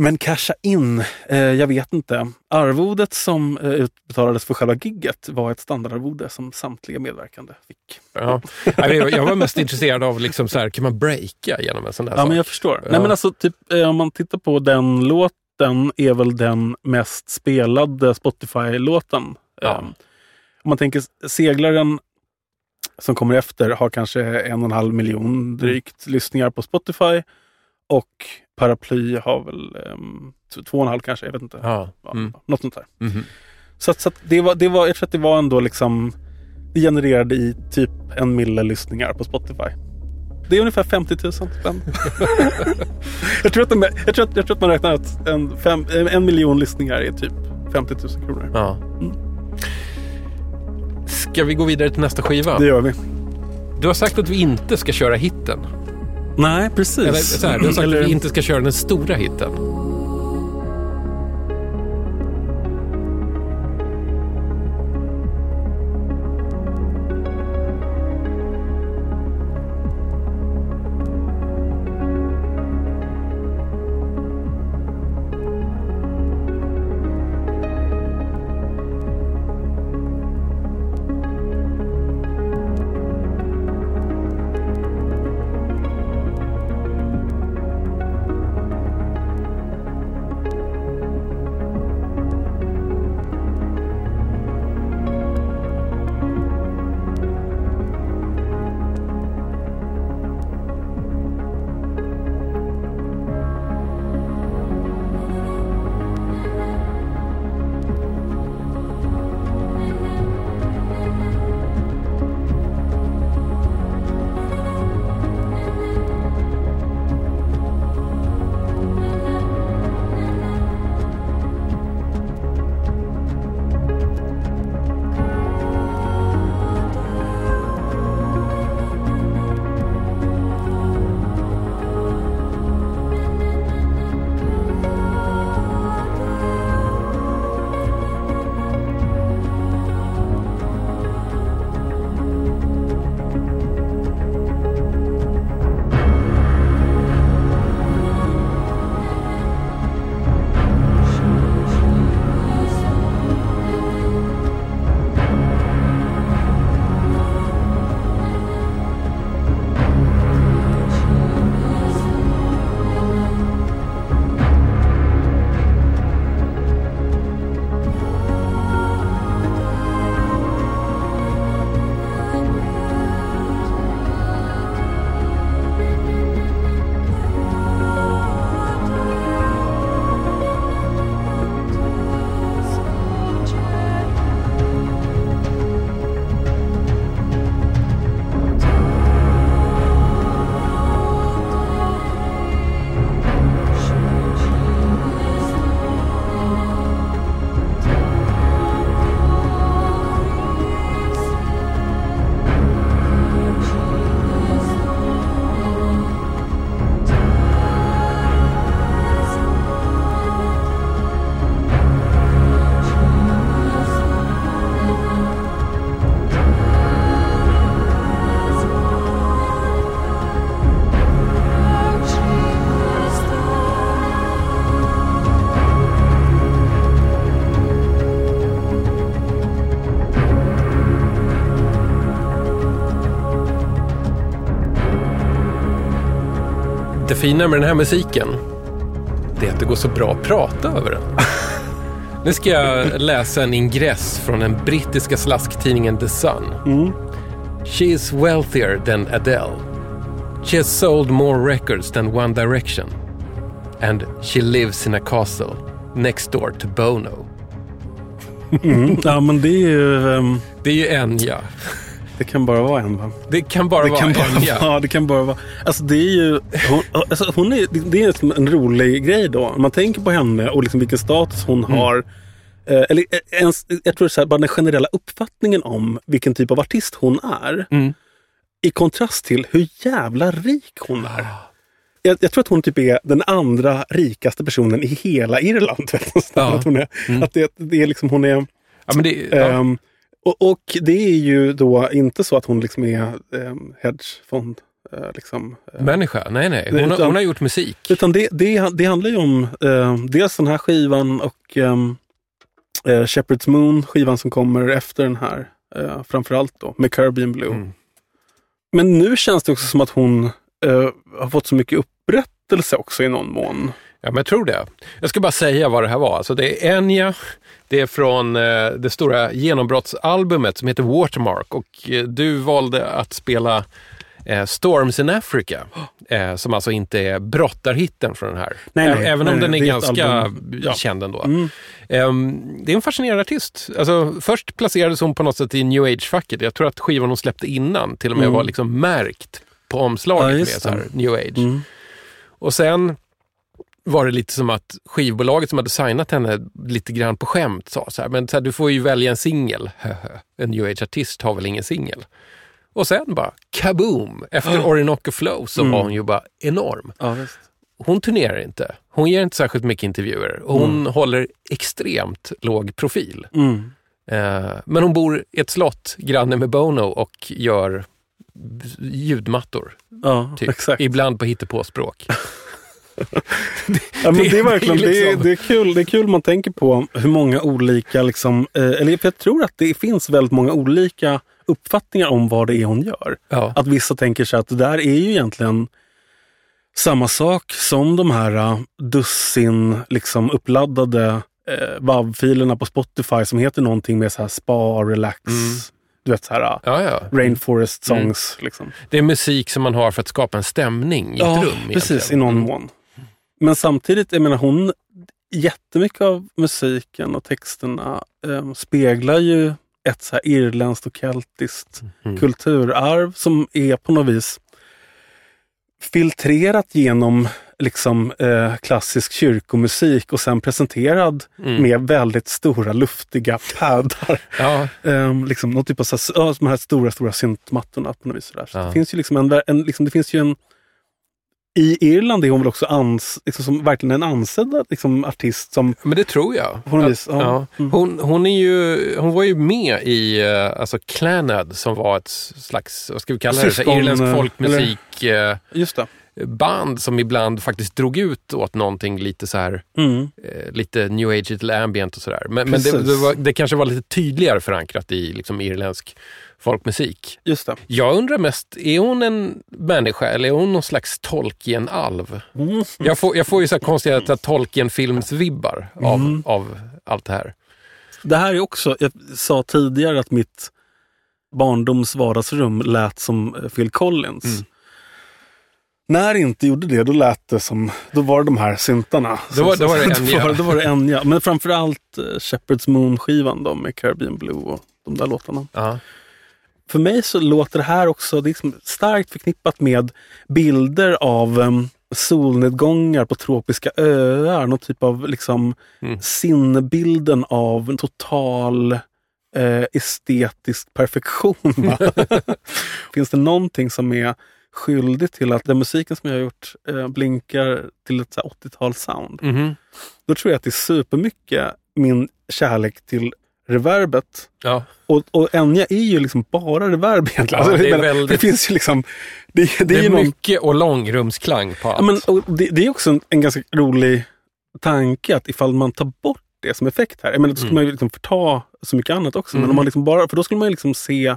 Men casha in, eh, jag vet inte. Arvodet som eh, utbetalades för själva gigget var ett standardarvode som samtliga medverkande fick. Ja. Jag var mest intresserad av, liksom så här, kan man breaka genom en sån där Ja, sak? men jag förstår. Ja. Nej, men alltså, typ, eh, om man tittar på den låten är väl den mest spelade Spotify-låten. Ja. Om man tänker seglaren som kommer efter har kanske en och en halv miljon drygt lyssningar på Spotify. Och Paraply har väl um, två och en halv kanske, jag vet inte. Ja. Ja, Mm. Något sånt där. Mhm. Så, att, så att det var, det var, jag tror att det var ändå liksom, det genererade i typ en mille lyssningar på Spotify. Det är ungefär 50 000 spänn. jag, tror att de, jag, tror att, jag tror att man räknar att en, fem, en miljon lyssningar är typ 50 000 kronor. Ja. Ska vi gå vidare till nästa skiva? Det gör vi. Du har sagt att vi inte ska köra hitten. Nej, precis. Eller så här, du har sagt Eller- att vi inte ska köra den stora hitten. Fina med den här musiken, det är att det går så bra att prata över den. Nu ska jag läsa en ingress från den brittiska slasktidningen The Sun. She is wealthier than Adele. She has sold more records than One Direction. And she lives in a castle next door to Bono. Ja, men det är ju... ehm, Det är ju en ja. Det kan bara vara en va? Det kan bara Det vara kan bara, en ja. ja, det kan bara vara... Alltså det är ju... Hon, alltså hon är, det är en rolig grej då. Om man tänker på henne och liksom vilken status hon Mm. har. Eh, eller eh, ens, jag tror så här, bara den generella uppfattningen om vilken typ av artist hon är. Mm. I kontrast till hur jävla rik hon är. Ah. Jag, jag tror att hon typ är den andra rikaste personen i hela Irland. vet Ja. Att, hon är, Mm. att det, det är liksom, hon är... Ja, men det, ja. Ehm, och, och det är ju då inte så att hon liksom är um, hedgefond. eh, liksom, eh, Människa? Nej, nej. Hon, har, Utan- hon har gjort musik. utan det, det, det handlar ju om eh, dels den här skivan och um, uh, Shepherd's Moon, skivan som kommer efter den här. Uh, framförallt då med Caribbean Blue. Mm. Men nu känns det också som att hon eh, har fått så mycket upprättelse också i någon mån. Ja, men jag tror det. Jag ska bara säga vad det här var. Alltså, det är Enya, det är från eh, det stora genombrottsalbumet som heter Watermark och eh, du valde att spela eh, Storms in Africa, som alltså inte är brottarhitten från den här. Nej, nej, Även nej, om den är ganska album. Ja. känd ändå. Mm. Ehm, det är en fascinerande artist. Alltså, först placerades hon på något sätt i new age-facket. Jag tror att skivan hon släppte innan till och med Mm. var liksom märkt på omslaget Ja, med så här, new age. Mm. Och sen var det lite som att skivbolaget som hade signat henne lite grann på skämt sa så här, men så här, du får ju välja en singel. en new age-artist har väl ingen singel? Och sen bara kaboom! Efter Orinoco Flow så Mm. var hon ju bara enorm. Ja. Hon turnerar inte. Hon ger inte särskilt mycket intervjuer. Och hon Mm. håller extremt låg profil. Mm. Eh, men hon bor i ett slott granne med Bono och gör ljudmattor. Ja, Typ. Ibland på hittepåspråk. Ja, men Det- det, är verkligen, det är det, är, liksom- det, är kul, det är kul man tänker på hur många olika, liksom, eh, eller för jag tror att det finns väldigt många olika uppfattningar om vad det är hon gör. Ja. Att vissa tänker sig att det där är ju egentligen samma sak som de här uh, dussin liksom, uppladdade eh, WAV-filerna på Spotify som heter någonting med så här spa, relax, Mm. du vet så här Ja, ja. rainforest songs. Liksom. Det är musik som man har för att skapa en stämning i Ja, ett rum. egentligen. precis, i någon Mm. mån. Men samtidigt, jag menar hon, jättemycket av musiken och texterna eh, speglar ju ett så här irländskt och keltiskt Mm. kulturarv som är på något vis filtrerat genom liksom eh, klassisk kyrkomusik och sen presenterad Mm. med väldigt stora luftiga paddar. Ja, Um, liksom, någon typ av så här, de här stora, stora syntmattorna på något vis. Sådär. Så Ja. det finns ju liksom en, en, liksom, det finns ju en i Irland är hon väl också ans, liksom, som verkligen en ansedd liksom, artist som men det tror jag. på något vis. Ja. Ja. Mm. Hon, hon, är ju, hon var ju med i uh, alltså Clannad som var ett slags, vad ska vi kalla det, Syskon, irländsk eh, folkmusik. eh, Just det. band som ibland faktiskt drog ut åt någonting lite så här, Mm. eh, lite new age, lite ambient och sådär. Men, men det, det, var, det kanske var lite tydligare förankrat i liksom, irländsk folkmusik. Just det. Jag undrar mest, är hon en människa eller är hon någon slags Tolkien-alv? Mm. Jag får, jag får ju så här konstiga Tolkien-filmsvibbar av, Mm. av allt det här. Det här är också, jag sa tidigare att mitt barndoms vardagsrum lät som eh, Phil Collins. Mm. När det inte gjorde det, då lät det som, då var det de här syntarna. Då var- då var det Enya. var, då var det Enya. Men framförallt eh, Shepherd's Moon-skivan då med Caribbean Blue och de där låtarna. Ja. För mig så låter det här också det liksom starkt förknippat med bilder av um, solnedgångar på tropiska öar. Någon typ av liksom Mm. sinnebilden av en total eh, estetisk perfektion. Finns det någonting som är skyldig till att den musiken som jag har gjort eh, blinkar till ett så här 80-tals-sound? Mhm. Då tror jag att det är supermycket min kärlek till reverbet ja. och, och Enya är ju liksom bara reverb egentligen. Ja, Alltså, det är väldigt- det finns ju liksom... Det, det, Det är är någon, mycket och långrumsklang på allt. ja, men, och det, det är också en, en ganska rolig tanke att ifall man tar bort det som effekt här. Jag menar, då skulle Mm. man ju liksom förta så mycket annat också. Men Mm. om man liksom bara, för då skulle man ju liksom se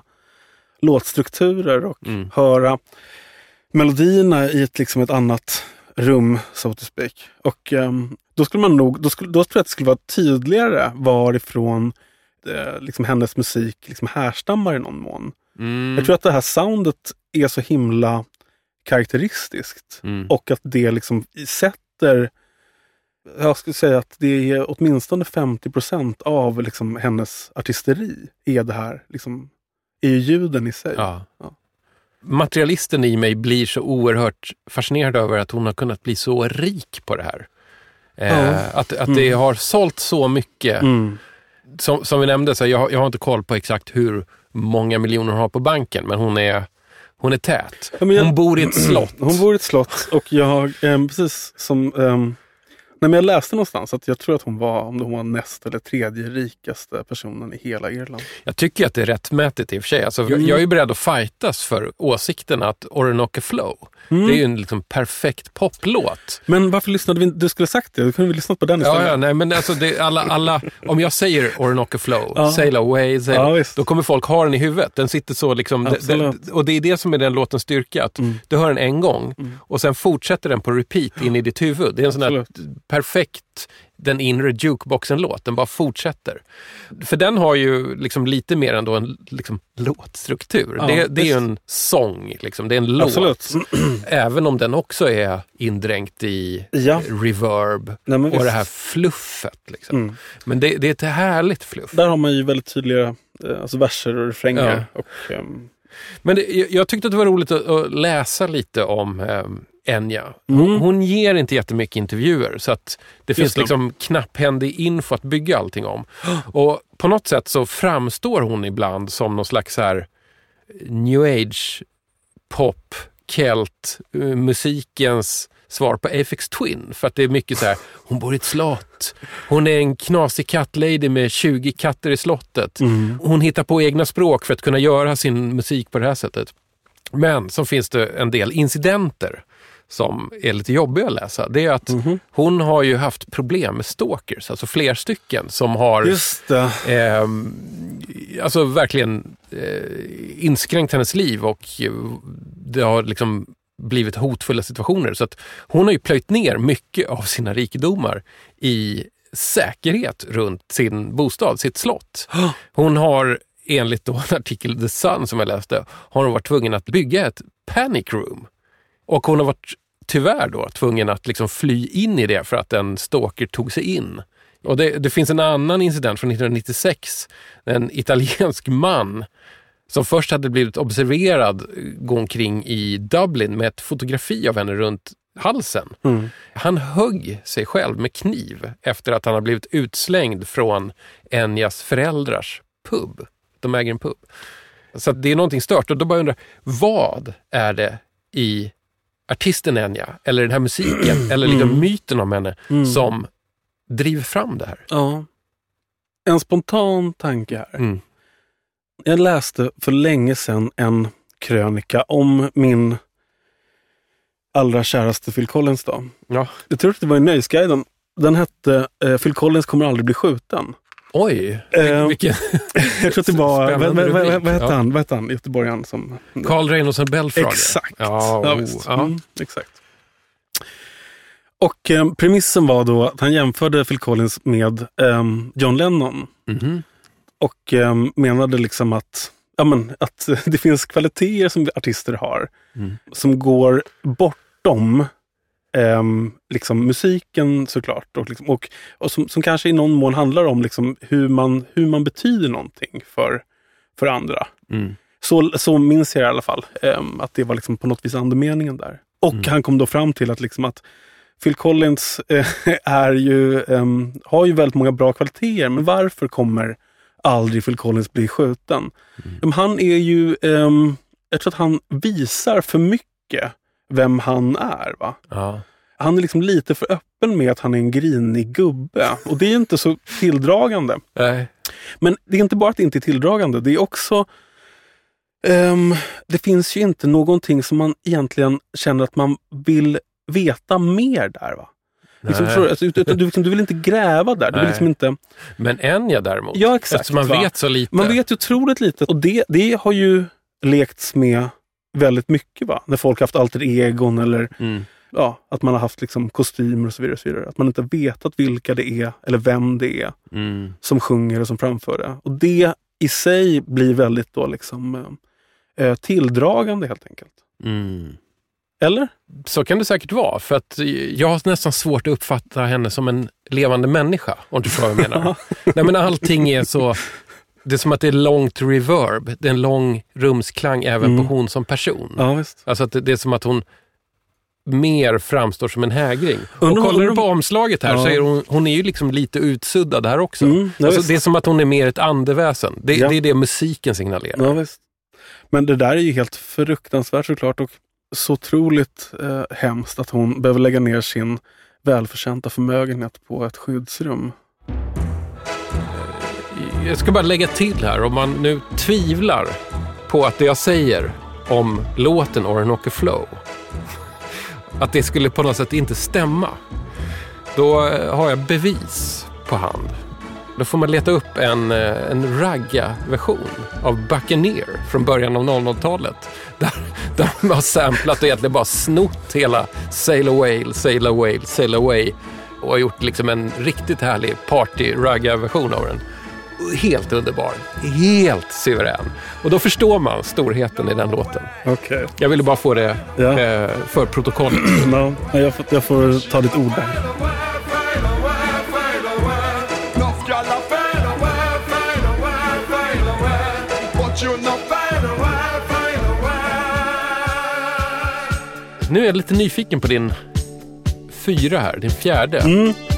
låtstrukturer och Mm. höra melodierna i ett, liksom ett annat rum, so to speak. Och ehm, då skulle man nog, då, skulle, då tror jag att det skulle vara tydligare varifrån liksom hennes musik liksom härstammar i någon mån. Mm. Jag tror att det här soundet är så himla karaktäristiskt. Mm. Och att det liksom sätter, jag skulle säga att det är åtminstone 50 procent av liksom hennes artisteri är det här, liksom, är ju ljuden i sig. Ja. Ja. Materialisten i mig blir så oerhört fascinerad över att hon har kunnat bli så rik på det här. Eh, Ja. Att, att det Mm. har sålt så mycket. Mm. Som, som vi nämnde, så jag, har- jag har inte koll på exakt hur många miljoner hon har på banken, men hon är, hon är tät. Ja, jag- Hon bor i ett slott. Hon bor i ett slott och jag, eh, precis som eh, Nej, men jag läste någonstans att jag tror att hon var, om hon var näst eller tredje rikaste personen i hela Irland. Jag tycker att det är rättmätigt i och för sig. Alltså, jag, jag är ju beredd att fightas för åsikten att Orinoco Flow, det är ju en liksom perfekt poplåt. Men varför lyssnade vi? Du skulle sagt det, då kunde vi lyssnat på den istället. Ja, ja, nej, men alltså alla, alla, om jag säger Orinoco Flow, Ja. Sail Away, sail, Ja, då kommer folk ha den i huvudet. Den sitter så liksom. Mm. det, och det är det som är den låtens styrka. Att Du hör den en gång och sen fortsätter den på repeat in i ditt huvud. Det är en sån Absolut. Perfekt, den inre jukeboxen-låt. Den bara fortsätter. För den har ju liksom lite mer ändå en liksom, låtstruktur. Ja, det, det är ju en sång, liksom. det är en låt. Absolut. Även om den också är indränkt i Ja. reverb Nej, och visst. det här fluffet. Liksom. Mm. Men det, det är ett härligt fluff. Där har man ju väldigt tydliga eh, alltså verser och refränger. Och, ehm, Men det, jag, jag tyckte att det var roligt att, att läsa lite om eh, Enya. Mm. Hon, hon ger inte jättemycket intervjuer så att det finns det. liksom knapphändig info att bygga allting om. Och på något sätt så framstår hon ibland som någon slags här new age pop, kelt, eh, musikens svar på Aphex Twin. För att det är mycket så här, hon bor i ett slott. Hon är en knasig kattlady med 20 katter i slottet. Hon hittar på egna språk för att kunna göra sin musik på det här sättet. Men så finns det en del incidenter som är lite jobbiga att läsa. Det är att hon har ju haft problem med stalkers, alltså fler stycken som har. Ehm, alltså verkligen eh, inskränkt hennes liv och eh, det har liksom blivit hotfulla situationer. Så att hon har ju plöjt ner mycket av sina rikedomar i säkerhet runt sin bostad, sitt slott. Hon har enligt då en artikel i The Sun som jag läste, har hon varit tvungen att bygga ett panic room. Och hon har varit tyvärr då tvungen att liksom fly in i det för att en stalker tog sig in. Och det, det finns en annan incident från 1996. En italiensk man som först hade blivit observerad eh, gå omkring i Dublin med ett fotografi av henne runt halsen. Han högg sig själv med kniv efter att han har blivit utslängd från Enyas föräldrars pub. De äger en pub. Så det är någonting stört och då bara undrar vad är det i artisten Enya eller den här musiken eller liksom myten om henne som driver fram det här? Ja. En spontan tanke här. Mm. Jag läste för länge sedan en krönika om min allra käraste Phil Collins. Då. Ja. Jag tror att det var i Nöjesguiden. Den hette eh, Phil Collins kommer aldrig bli skjuten. Oj, Eh, vilken... Jag tror att det var, vad, vad, vad, vad hette Ja. han, vad hette han, göteborgaren som... Carl Reinholdsson Belfrage. Exakt. Ja, Ja, oh, visst. ja. Mm, exakt. Och eh, premissen var då att han jämförde Phil Collins med ehm, John Lennon. Mhm. Och ehm, menade liksom att, ja, men, att det finns kvaliteter som artister har Mm. som går bortom ehm, liksom musiken såklart. Och, liksom, och, och som, som kanske i någon mån handlar om liksom hur, man, hur man betyder någonting för, för andra. Mm. Så, så minns jag i alla fall ehm, att det var liksom på något vis andemeningen där. Och Mm. han kom då fram till att, liksom att Phil Collins eh, är ju, ehm, har ju väldigt många bra kvaliteter, men varför kommer aldrig Phil Collins bli skjuten? Mm. Han är ju, jag tror att han visar för mycket vem han är. va? Ja. Han är liksom lite för öppen med att han är en grinig gubbe. Och det är inte så tilldragande. Nej. Men det är inte bara att det inte är tilldragande. Det är också... ehm, det finns ju inte någonting som man egentligen känner att man vill veta mer där. va? Liksom, du? Alltså, du, liksom, du vill inte gräva där. Du vill liksom inte, Men Enya däremot, Ja, exakt, eftersom man va? vet så lite. man vet ju otroligt lite. Och det, det har ju lekts med väldigt mycket. va? När folk haft alter egon eller Mm. ja, att man har haft liksom, kostymer och så vidare. Och så vidare. Att man inte vetat vilka det är eller vem det är Mm. som sjunger och som framför det. Och det i sig blir väldigt då liksom eh, eh, tilldragande helt enkelt. Mm. Eller? Så kan det säkert vara, för att jag har nästan svårt att uppfatta henne som en levande människa, om du förstår vad jag menar. Nej, men allting är så... Det är som att det är långt reverb. Det är en lång rumsklang även på hon som person. Ja, visst. Alltså att det, det är som att hon mer framstår som en hägring. Och Undrar- kollar du på omslaget här Ja. så är hon, hon är ju liksom lite utsuddad här också. Mm, ja, alltså det är som att hon är mer ett andeväsen. Det, Ja. det är det musiken signalerar. Ja, visst. Men det där är ju helt fruktansvärt såklart. Och så otroligt eh, hemskt att hon behöver lägga ner sin välförtjänta förmögenhet på ett skyddsrum. Jag ska bara lägga till här, om man nu tvivlar på att det jag säger om låten Orinoco Flow, att det skulle på något sätt inte stämma, då eh, har jag bevis på hand. Då får man leta upp en, eh, en ragga-version av Buccaneer från början av 00-talet. Där, där man har samplat och egentligen bara snott hela Sail Away, Sail Away, Sail Away och har gjort liksom en riktigt härlig party-ragga-version av den. Helt underbar. Helt suverän. Och då förstår man storheten i den låten. Okej. Jag ville bara få det Ja. eh, för protokollet. No, jag, får, jag får ta ditt ord där. Nu är jag lite nyfiken på din fyra här, din fjärde. I've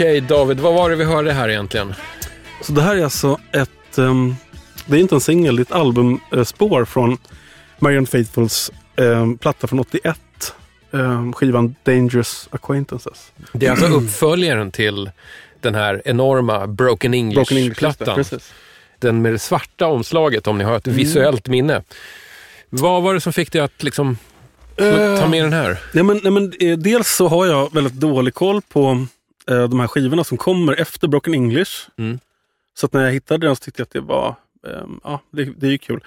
Okej David, vad var det vi hörde här egentligen? Så det här är alltså ett... ehm, det är inte en singel, det är ett albumspår från Marianne Faithfuls ehm, platta från 81. ehm, skivan Dangerous Acquaintances. Det är alltså uppföljaren till den här enorma Broken English, English-plattan. precis. den med det svarta omslaget om ni har ett Mm. visuellt minne. Vad var det som fick dig att liksom ta med den här? Ja, men, nej, men, eh, dels så har jag väldigt dålig koll på eh, de här skivorna som kommer efter Broken English. Mm. Så när jag hittade den så tyckte jag att det var ehm, ja, det, det är ju kul.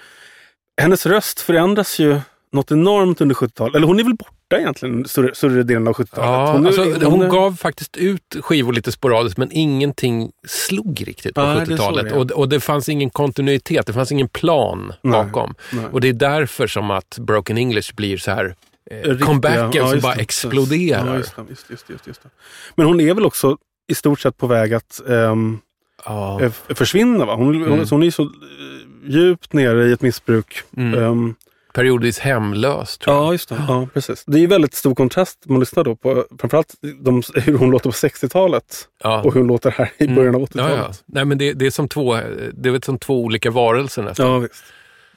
Hennes röst förändras ju något enormt under 70-talet. Eller hon är väl borta egentligen större, större delen av 70-talet. Ja, hon, alltså, hon, är- gav faktiskt ut skivor lite sporadiskt men ingenting slog riktigt på Ja, det är så 70-talet. det är. Och, och det fanns ingen kontinuitet, det fanns ingen plan Nej, bakom. nej. Och det är därför som att Broken English blir så här eh, comebacken ja, som bara det, exploderar. Ja, just, det, just, just, just. Men hon är väl också i stort sett på väg att Ja. eh, f- försvinna. Va? Hon, hon, Mm. så hon är så eh, djupt nere i ett missbruk. Mm. Ehm, Periodvis hemlös tror jag. ja, just det. Ja, precis. Det är väldigt stor kontrast man lyssnar då på framförallt de, hur hon låter på 60-talet Ja. och hur hon låter här i Mm. början av Ja, 80-talet. ja. Nej, men det, det, är som två, det är som två olika varelser nästan. Ja, visst.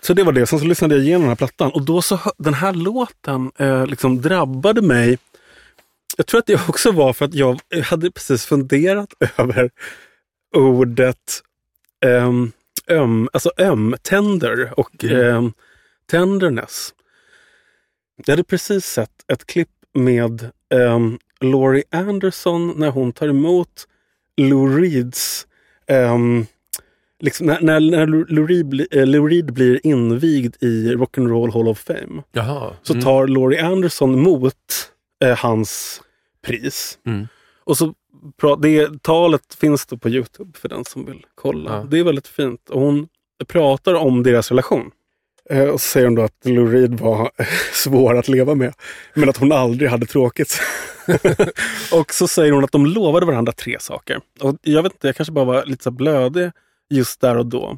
Så det var det. Sen så lyssnade jag igenom den här plattan och då så den här låten eh, liksom drabbade mig. Jag tror att det också var för att jag hade precis funderat över ordet ehm, öm, alltså öm, tender och Mm. ehm, tenderness. Jag hade precis sett ett klipp med um, Laurie Anderson när hon tar emot Lou Reeds ehm, liksom, när, när, när Lou, Reed, bli- eh, Lou Reed blir invigd i Rock'n'Roll Hall of Fame Jaha. så Mm. tar Laurie Anderson emot eh, hans pris. Mm. Och så det talet finns då på Youtube för den som vill kolla. Ja. Det är väldigt fint. Och hon pratar om deras relation. Eh, och så säger hon då att Lou Reed var svår att leva med. Men att hon aldrig hade tråkigt. och så säger hon att de lovade varandra tre saker. Och jag vet inte, jag kanske bara var lite så blödig just där och då.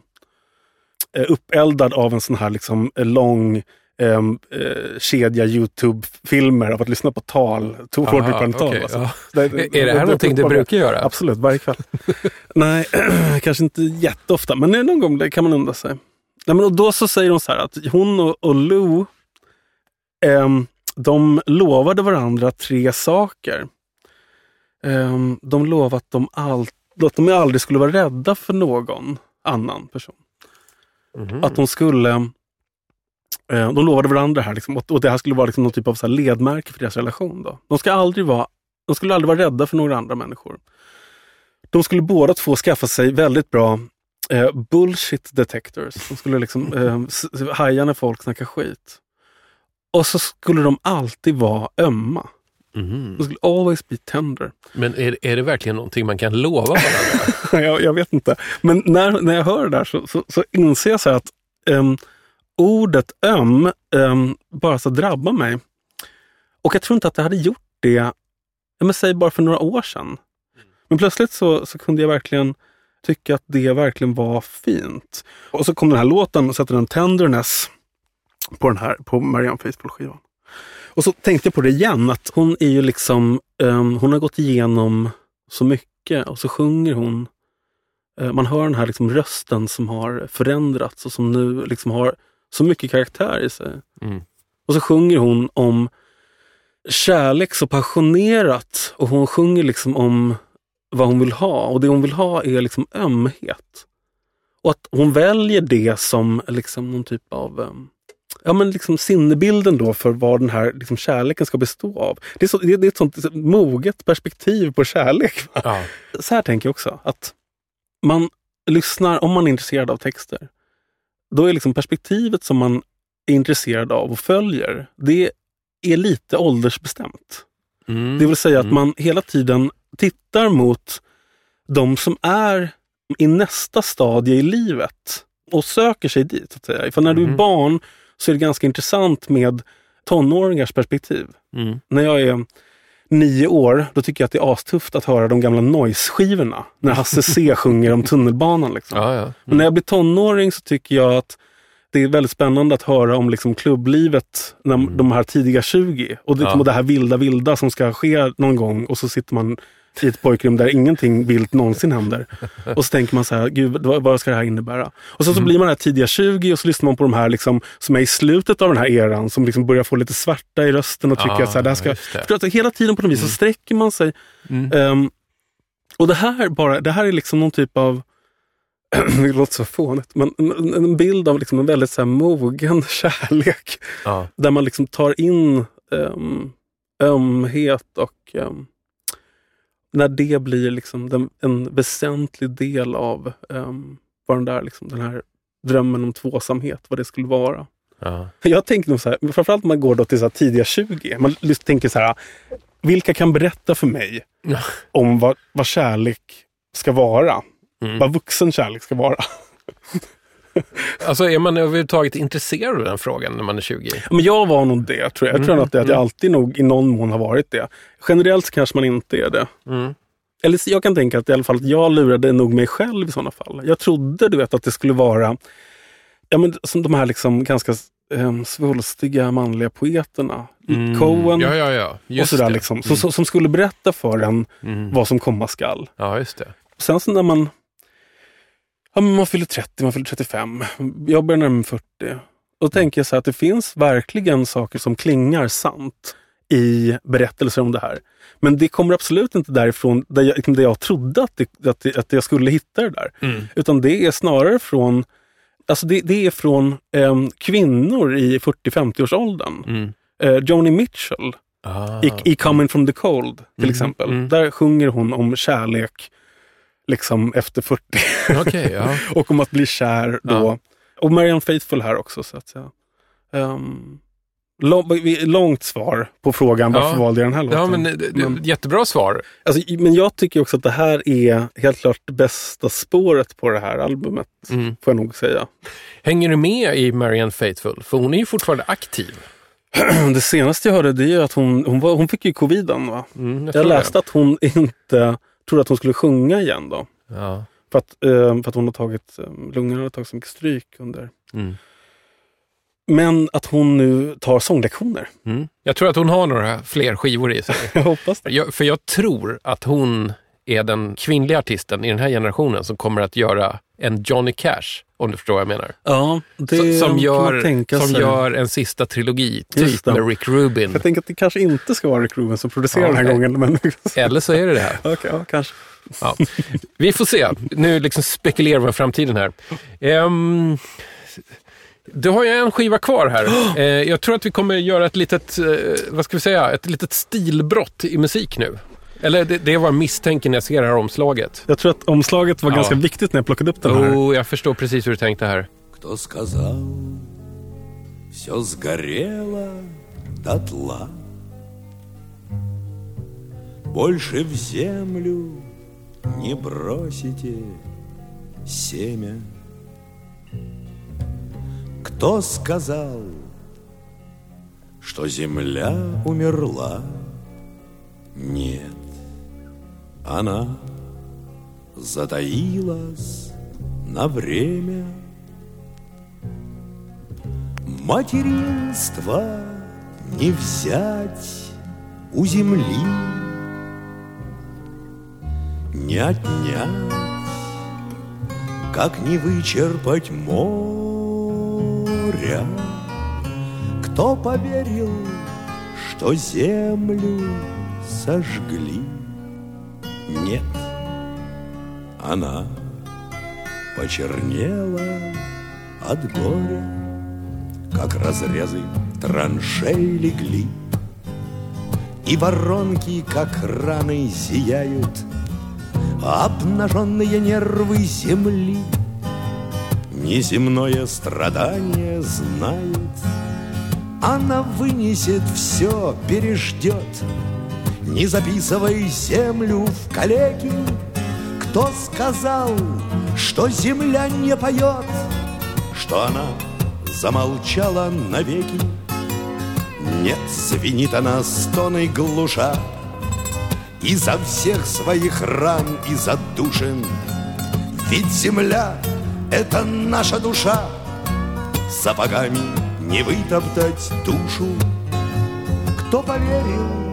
Eh, uppeldad av en sån här liksom eh, lång ehm, eh, kedja Youtube-filmer av att lyssna på tal. To Aha, tal. okej, alltså. ja. Det- Är är det här någonting du brukar göra? Absolut, varje kväll. Nej, kanske inte jätteofta, men någon gång det kan man undra sig. Nej, men och då så säger hon så här att hon och, och Lou, ehm, de lovade varandra tre saker. Ehm, de lovade att de, all, att de aldrig skulle vara rädda för någon annan person. Mhm. Att de skulle eh, de lovade varandra här liksom, och det här skulle vara liksom någon typ av så ledmärke för deras relation. Då. De, ska aldrig vara, de skulle aldrig vara rädda för några andra människor. De skulle båda två skaffa sig väldigt bra eh, bullshit detectors. De skulle liksom eh, haja när folk snackar skit. Och så skulle de alltid vara ömma. Mhm. De skulle always be tender. Men är, är det verkligen någonting man kan lova varandra? jag, jag vet inte. Men när, när jag hör det där så, så, så inser jag så att ehm, ordet öm ehm, bara så drabbar mig. Och jag tror inte att det hade gjort det, men säg bara för några år sedan. Men plötsligt så, så kunde jag verkligen tycka att det verkligen var fint. Och så kom den här låten och satte en tenderness på den här, på Marianne Faithfull-skivan. Och så tänkte jag på det igen, att hon är ju liksom, ehm, hon har gått igenom så mycket och så sjunger hon. Eh, man hör den här liksom rösten som har förändrats och som nu liksom har så mycket karaktär i sig. Mm. Och så sjunger hon om kärlek så passionerat och hon sjunger liksom om vad hon vill ha och det hon vill ha är liksom ömhet. Och att hon väljer det som liksom någon typ av ehm, ja, men liksom sinnebilden då för vad den här liksom kärleken ska bestå av. Det är, så, det är ett sånt moget perspektiv på kärlek. Ja. Så här tänker jag också, att man lyssnar, om man är intresserad av texter, då är liksom perspektivet som man är intresserad av och följer, det är lite åldersbestämt. Mm. Det vill säga att Mm. man hela tiden tittar mot de som är i nästa stadie i livet och söker sig dit. Så att säga. För när du är Mhm. barn så är det ganska intressant med tonåringars perspektiv. Mm. När jag är nio år, då tycker jag att det är astufft att höra de gamla noise-skivorna. När Hasse C sjunger om tunnelbanan. Liksom. Ja, ja. Men när jag blir tonåring så tycker jag att det är väldigt spännande att höra om liksom klubblivet när de här tidiga 20. Och det, Mm. Ja. och det här vilda vilda som ska ske någon gång och så sitter man i ett pojkrum där ingenting vilt någonsin händer. Och så tänker man så här, gud vad, ska det här innebära? Och så, så Mm. blir man här tidiga 20 och så lyssnar man på de här liksom, som är i slutet av den här eran som liksom börjar få lite svarta i rösten och tycker Ah, att så här, det här ska... det. För att hela tiden på något vis så sträcker man sig. Mm. Ehm, och det här, bara, det här är liksom någon typ av det låter så fånigt, men en, en bild av liksom en väldigt så här mogen kärlek. Ja. Där man liksom tar in um, ömhet och ehm, när det blir liksom den, en väsentlig del av um, vad den där, liksom, den här drömmen om tvåsamhet, vad det skulle vara. Ja. Jag tänker nog så här, framförallt om man går då till så här tidiga 20. Man tänker så här, vilka kan berätta för mig Ja. om vad, vad kärlek ska vara? Mm. Vad vuxen kärlek ska vara. Alltså är man överhuvudtaget intresserad av den frågan när man är 20? Men jag var nog det, tror jag. Jag tror Mm, att, det, att jag alltid nog i någon mån har varit det. Generellt kanske man inte är det. Mm. Eller jag kan tänka att i alla fall jag lurade nog mig själv i sådana fall. Jag trodde du vet att det skulle vara ja, men, som de här liksom ganska um, svulstiga manliga poeterna. Cohen Mm. Ja, ja, ja. och Just sådär. det. Liksom, så, så, som skulle berätta för en Mm. vad som komma skall. Ja, just det. Sen så när man, ja, men man fyller 30, man fyller 35, jag börjar närma mig 40. Då tänker jag så här att det finns verkligen saker som klingar sant i berättelser om det här. Men det kommer absolut inte därifrån där jag, liksom där jag trodde att, det, att, det, att jag skulle hitta det där. Mm. Utan det är snarare från Alltså det, det är från em, kvinnor i 40-50-årsåldern. Mm. Eh, Joni Mitchell Ah. i, i Coming from the Cold till Mm, exempel. mm. Där sjunger hon om kärlek liksom efter 40 Okej, ja. och om att bli kär då. Ja. Och Marianne Faithfull här också. Så att säga. Um, lång, långt svar på frågan varför Ja. valde jag den här låten. ja, men Men- jättebra svar. Alltså, men jag tycker också att det här är helt klart bästa spåret på det här albumet. Mm. Får jag nog säga. Hänger du med i Marianne Faithfull? För hon är ju fortfarande aktiv. Det senaste jag hörde det är att hon, hon, var, hon fick ju coviden. Va? Mm, Jag det. läste att hon inte trodde att hon skulle sjunga igen då. Ja. För att, eh, för att hon har tagit, eh, lungorna har tagit så mycket stryk under. Mm. Men att hon nu tar sånglektioner. Mm. Jag tror att hon har några fler skivor i sig. Jag hoppas det. Jag, för jag tror att hon är den kvinnliga artisten i den här generationen som kommer att göra en Johnny Cash, om du förstår vad jag menar. Ja, det som man gör, som sig. gör en sista trilogi, typ med Rick Rubin. Jag tänker att det kanske inte ska vara Rick Rubin som producerar Ja, den här nej. gången. Men... Eller så är det det här. Okej, ja, kanske. Ja. Vi får se. Nu liksom spekulerar vi om framtiden här. Um, du har ju en skiva kvar här. Eh, jag tror att vi kommer göra ett litet, eh, vad ska vi säga, ett litet stilbrott i musik nu. Eller det, det är vad jag misstänker när jag ser det här omslaget. Jag tror att omslaget var Ja. ganska viktigt när jag plockade upp den här. Oh, jag förstår precis hur du tänkte här. Кто сказал, все сгорело дотла. Больше в землю не бросите семя. Кто сказал, что земля умерла? Нет, она затаилась на время. Материнство не взять у земли, не отнять, как не вычерпать моря. Кто поверил, что землю сожгли? Нет, она почернела от горя, как разрезы траншей легли, и воронки, как раны, зияют, обнаженные нервы земли. Неземное страдание знает, она вынесет все, переждет, не записывай землю в калеки. Кто сказал, что земля не поет, что она замолчала навеки? Нет, звенит она стоной глуша. Изо всех своих ран и задушин Ведь земля — это наша душа. Сапогами не вытоптать душу. Кто поверил,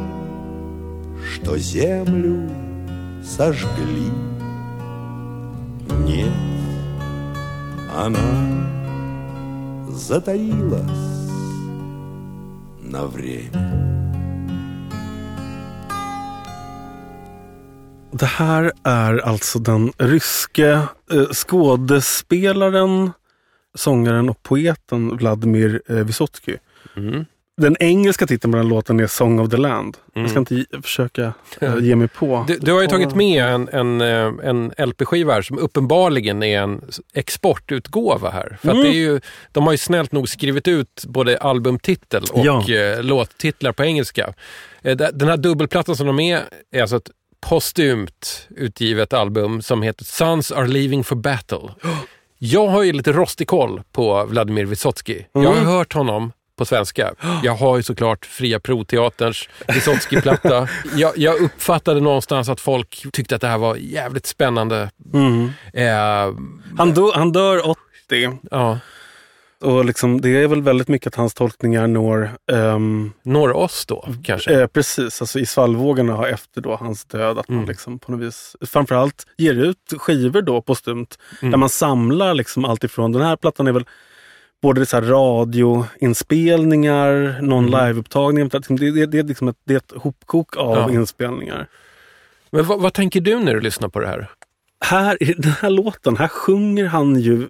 что землю сожгли? Нет, она затаилась на время. Det här är alltså den ryske eh, skådespelaren, sångaren och poeten Vladimir eh, Vysotsky. Mm. Den engelska titeln på den låten är Song of the Land. Jag ska inte ge- försöka eh, ge mig på. Du, du har ju tagit med en, en, eh, en LP-skiva här som uppenbarligen är en exportutgåva här. För att det är ju, de har ju snällt nog skrivit ut både albumtitel och Ja. eh, låttitlar på engelska. Den här dubbelplattan som de är, är alltså ett postumt utgivet album som heter Sons are leaving for battle. Jag har ju lite rostig koll på Vladimir Vysotsky. Jag har hört honom på svenska. Jag har ju såklart Fria Proteaterns Vysotsky-platta. jag, jag uppfattade någonstans att folk tyckte att det här var jävligt spännande. Mm. Eh, Han, do, han dör 80 ja, och liksom, det är väl väldigt mycket att hans tolkningar når ehm, når oss då kanske. Eh, precis, alltså i svallvågorna har efter då hans död att man Mm. liksom på något vis framförallt ger ut skivor då postumt Mm. där man samlar liksom allt ifrån, den här plattan är väl både så här radioinspelningar, någon Mm. liveupptagning. Det, det, det, är liksom ett, det är ett hopkok av Ja. inspelningar. Men vad, vad tänker du när du lyssnar på det här? Här i den här låten, här sjunger han ju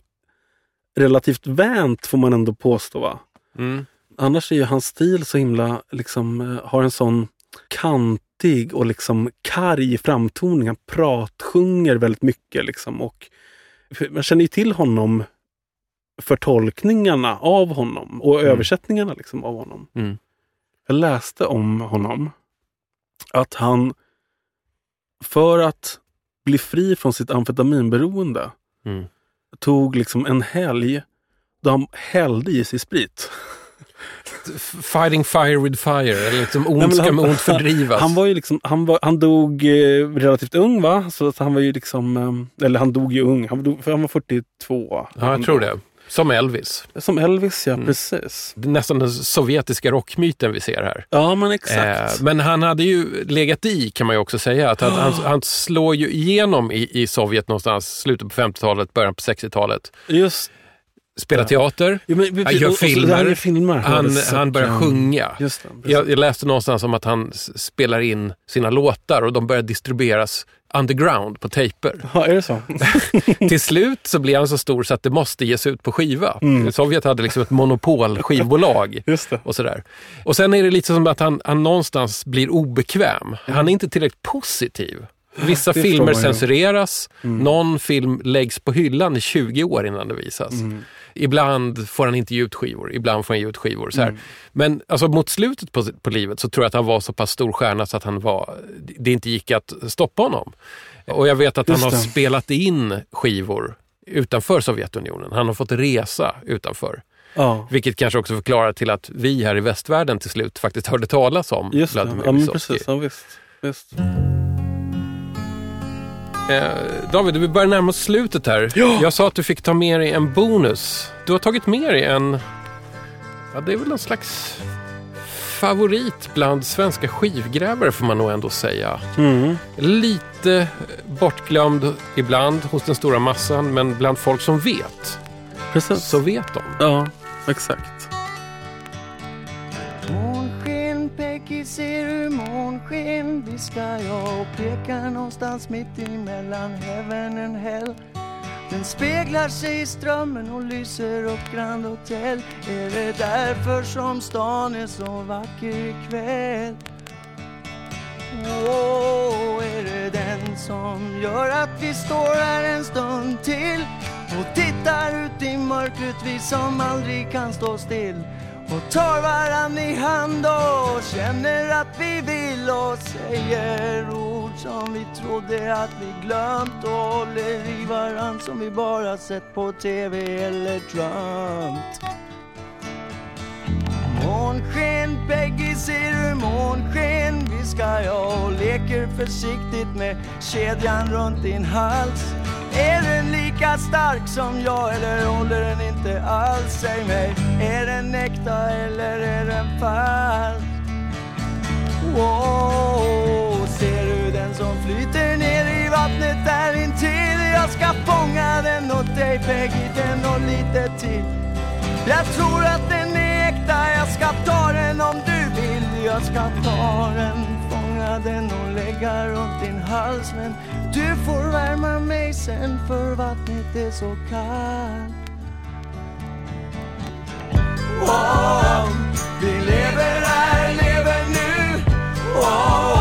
relativt vänt får man ändå påstå. Va? Mm. Annars är ju hans stil så himla, liksom, eh, har en sån kantig och liksom karg framtoning. Han pratsjunger väldigt mycket liksom och man känner ju till honom för tolkningarna av honom och översättningarna liksom av honom. Mm. Jag läste om honom att han för att bli fri från sitt amfetaminberoende Mm. tog liksom en helg då han hällde i sig sprit. Fighting fire with fire, eller liksom Nej, ondska han- med ont fördrivas. Han var ju liksom, han, var, han dog eh, relativt ung va? Så att han var ju liksom, eh, eller han dog ju ung, han, dog, han var 42. ja, jag tror det. Som Elvis. Som Elvis ja, Mm. precis. Nästan den sovjetiska rockmyten vi ser här. Ja men exakt. Eh, men han hade ju legat i kan man ju också säga. Att han, han, han slår ju igenom i, i Sovjet någonstans, slutet på 50-talet, början på 60-talet. Just Spelar teater, jo, men, han gör och- och filmer, gör filmer. Ja, han, han börjar ja. sjunga. Det. Jag, jag läste någonstans om att han spelar in sina låtar och de börjar distribueras underground på tejper. Ja, är det så? Till slut så blir han så stor så att det måste ges ut på skiva. Mm. Sovjet hade liksom ett monopolskivbolag. Just det. och sådär. Och sen är det lite som att han, han någonstans blir obekväm. Han är inte tillräckligt positiv. Vissa Det filmer censureras, någon film läggs på hyllan i 20 år innan det visas. Ibland får han inte ge ut skivor, ibland får han ge ut skivor. Så här. Men alltså, mot slutet på, på livet så tror jag att han var så pass stor stjärna så att han var, det inte gick att stoppa honom. Och jag vet att Just han har det. spelat in skivor utanför Sovjetunionen. Han har fått resa utanför. Ja, Vilket kanske också förklarar till att vi här i västvärlden till slut faktiskt hörde talas om just det. Vladimir Ja, men Vysotsky. precis. Ja, visst. visst. Eh, David, vi börjar närma oss slutet här. Ja. Jag sa att du fick ta med dig en bonus. Du har tagit med dig en... Ja, det är väl någon slags favorit bland svenska skivgrävare får man nog ändå säga. Mm. Lite bortglömd ibland hos den stora massan, men bland folk som vet, Precis. så vet de. Ja, exakt. Vicky ser du månsken? Viskar jag och pekar någonstans mitt emellan heaven and hell. Den speglar sig i strömmen och lyser upp Grand Hotel. Är det därför som stan är så vacker ikväll? Åh, är det den som gör att vi står här en stund till och tittar ut i mörkret, vi som aldrig kan stå still och tar varann i hand och känner att vi vill och säger ord som vi trodde att vi glömt och håller i varann som vi bara sett på TV eller drömt. Månsken, Peggy, ser du månsken? Viskar jag och leker försiktigt med kedjan runt din hals. Är den lika stark som jag eller håller den inte alls? Säg mig, är den äkta eller är den falsk? Wow, ser du den som flyter ner i vattnet där intill? Jag ska fånga den åt dig Peggy, den och lite till. Jag tror att den är ursäkta, jag ska ta den om du vill. Jag ska ta den, fånga den och lägga runt din hals. Men du får värma mig sen för vattnet är så kallt. Oh, vi lever här, lever nu. Oh.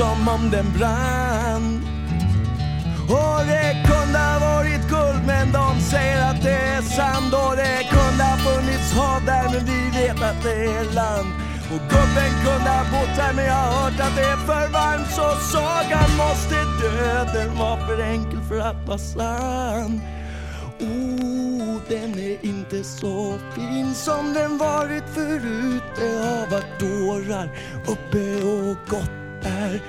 Som om den brann. Och det kunde ha varit guld men de säger att det är sand. Och det kunde ha funnits hav där men vi vet att det är land. Och gubben kunde ha bott här men jag har hört att det är för varmt. Så sagan måste dö, den var för enkel för att vara sann. Oh, den är inte så fin som den varit förut. Det har varit dårar uppe och gott där.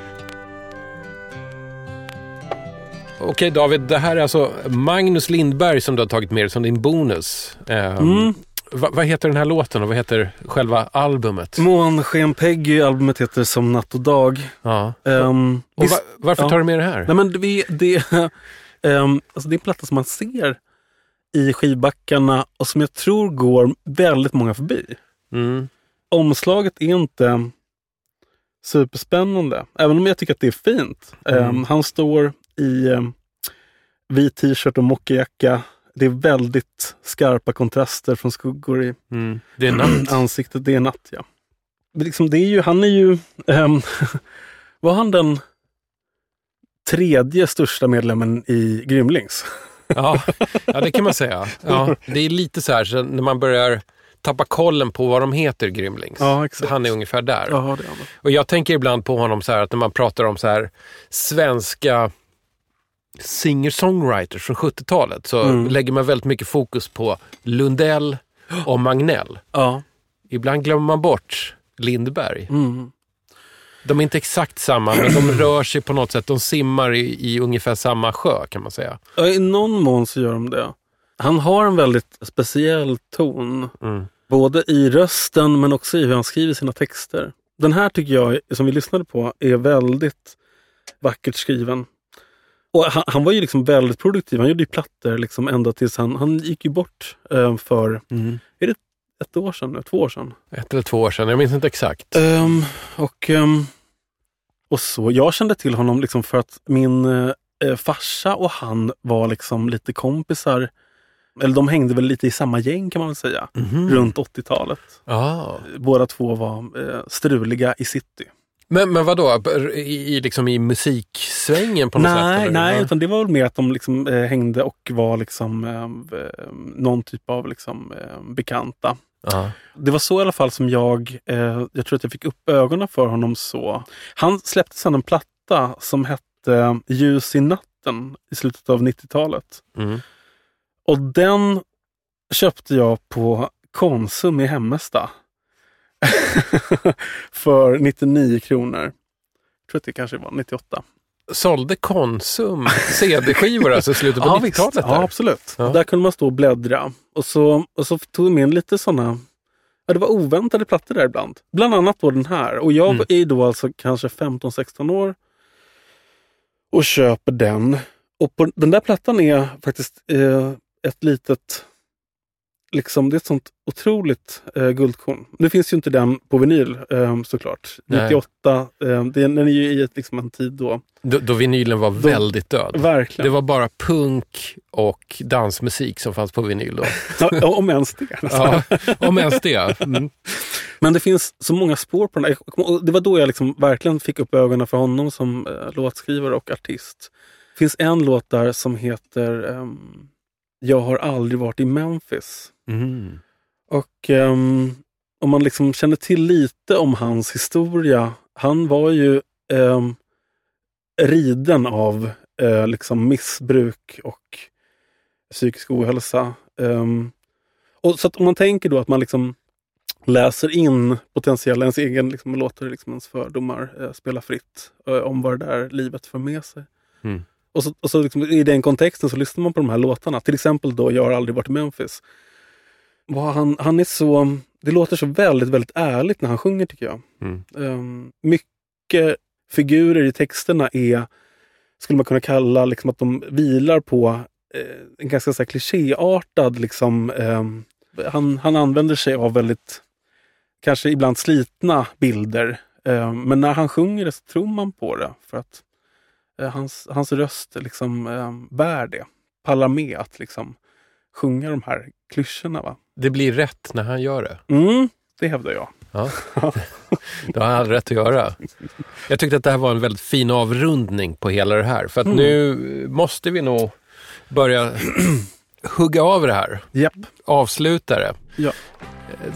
Okej David, det här är alltså Magnus Lindberg som du har tagit med dig som din bonus. Ehm, Mm. va- vad heter den här låten och vad heter själva albumet? Månsken Peggy, albumet heter Som natt och dag. Ja. Um, Och va- varför ja. tar du med det här? Nej, men det, det, ehm, alltså det är en platta som man ser i skivbackarna och som jag tror går väldigt många förbi. Mm. Omslaget är inte superspännande, även om jag tycker att det är fint. Mm. Ehm, han står i um, vit t-shirt och mockajacka. Det är väldigt skarpa kontraster från skuggor i Mm. Det är natt. ansiktet. Det är natt, ja. Liksom, det är ju, han är ju... ehm, var han den tredje största medlemmen i Grymlings? Ja, ja, det kan man säga. Ja, det är lite så här så när man börjar tappa kollen på vad de heter, Grymlings. Ja. Han är ungefär där. Ja. Och jag tänker ibland på honom så här att när man pratar om så här svenska singer-songwriters från 70-talet så Mm. lägger man väldigt mycket fokus på Lundell och Magnell. Ja. Ibland glömmer man bort Lindberg. Mm. De är inte exakt samma, men de rör sig på något sätt. De simmar i, i ungefär samma sjö kan man säga. Ja, I någon mån så gör de det. Han har en väldigt speciell ton. Mm. Både i rösten men också i hur han skriver sina texter. Den här tycker jag, som vi lyssnade på, är väldigt vackert skriven. Och han, han var ju liksom väldigt produktiv. Han gjorde ju plattor liksom ända tills han, han gick ju bort eh, för är det ett år sedan, två år sedan. Ett eller två år sedan, jag minns inte exakt. Ehm, och, ehm, och så, jag kände till honom liksom för att min eh, farsa och han var liksom lite kompisar. Eller de hängde väl lite i samma gäng kan man väl säga. Mhm. Runt 80-talet. Ah. Båda två var eh, struliga i city. Men, men vadå, I, i, liksom i musiksvängen på något sätt? nej, eller? nej Ja. utan det var väl mer att de liksom, eh, hängde och var liksom, eh, eh, någon typ av liksom, eh, bekanta. Ja. Det var så i alla fall som jag, eh, jag tror att jag fick upp ögonen för honom så. Han släppte sedan en platta som hette Ljus i natten i slutet av 90-talet. Mm. Och den köpte jag på Konsum i Hemmesta. för 99 kronor. Jag tror att det kanske var 98. Sålde Konsum CD-skivor alltså i slutet på visst. 90-talet? Ja, absolut. Ja. Där kunde man stå och bläddra. Och så, och så tog de in lite sådana Ja, det var oväntade plattor där ibland. Bland annat då den här. Och jag Mm. är då alltså kanske 15-16 år och köper den. Och på den där plattan är faktiskt eh, ett litet, liksom det är ett sånt otroligt eh, guldkorn. Nu finns ju inte den på vinyl eh, såklart. Nej. 98, eh, den är ju i ett, liksom en tid då. Då, då vinylen var väldigt död. Verkligen. Det var bara punk och dansmusik som fanns på vinyl då. Ja, om ens det. nästan. Ja, om ens det. Mm. Men det finns så många spår på den. och Det var då jag liksom verkligen fick upp ögonen för honom som eh, låtskrivare och artist. Det finns en låt där som heter ehm, Jag har aldrig varit i Memphis. Mm. Och ehm, om man liksom känner till lite om hans historia. Han var ju ehm, riden av eh, liksom missbruk och psykisk ohälsa. Ehm, och så om man tänker då att man liksom läser in potentiella, ens egen, liksom, låter liksom ens fördomar eh, spela fritt eh, om vad det där livet för med sig. Mm. Och så, och så liksom, i den kontexten så lyssnar man på de här låtarna. Till exempel då Jag har aldrig varit i Memphis. Han, han är så, det låter så väldigt, väldigt ärligt när han sjunger tycker jag. Mm. Um, mycket figurer i texterna är, skulle man kunna kalla liksom att de vilar på eh, en ganska så här, klichéartad, liksom, ehm, han, han använder sig av väldigt, kanske ibland slitna bilder. Ehm, men när han sjunger det så tror man på det. För att eh, hans, hans röst liksom um, bär det. Pallar med att liksom sjunga de här klyschorna. Va? Det blir rätt när han gör det. Mm, det hävdar jag. Ja. Det har han all rätt att göra. Jag tyckte att det här var en väldigt fin avrundning på hela det här. För att nu måste vi nog börja hugga av det här. Japp. Avsluta det. Ja.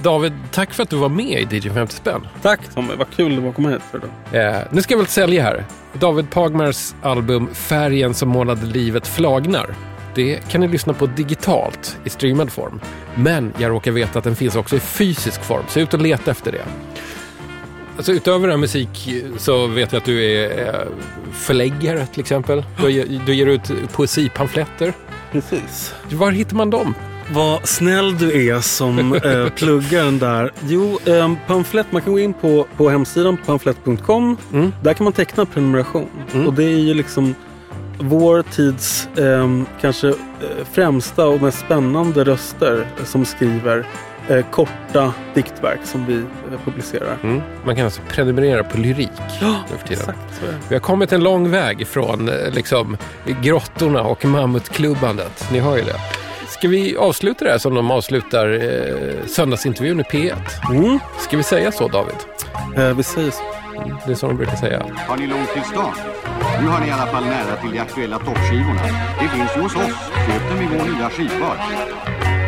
David, tack för att du var med i DJ 50 spänn. Tack Tommy, vad kul det var att komma hit för. Eh, nu ska jag väl sälja här. David Pagmars album Färgen som målade livet flagnar. Det kan ni lyssna på digitalt i streamad form. Men jag råkar veta att den finns också i fysisk form, så ut och leta efter det. Alltså, utöver den här musik så vet jag att du är eh, förläggare till exempel. Du, ger- du ger ut poesipamfletter. Precis. Var hittar man dem? Vad snäll du är som eh, pluggar den där. Jo, eh, pamflett, man kan gå in på, på hemsidan pamflett.com. Mm. Där kan man teckna prenumeration. Och det är ju liksom vår tids eh, kanske främsta och mest spännande röster som skriver eh, korta diktverk som vi eh, publicerar. Mm. Man kan alltså prenumerera på lyrik nu för tiden. Exakt. Vi har kommit en lång väg från eh, liksom, grottorna och mammutklubbandet. Ni hör ju det. Ska vi avsluta det här som de avslutar eh, söndagsintervjun i P1? Mm. Ska vi säga så David? Eh, vi säger så. Det är så de brukar säga. Har ni långt till stan? Nu har ni i alla fall nära till de aktuella toppskivorna. Det finns ju hos oss. Köp dem i vår nya skivbar.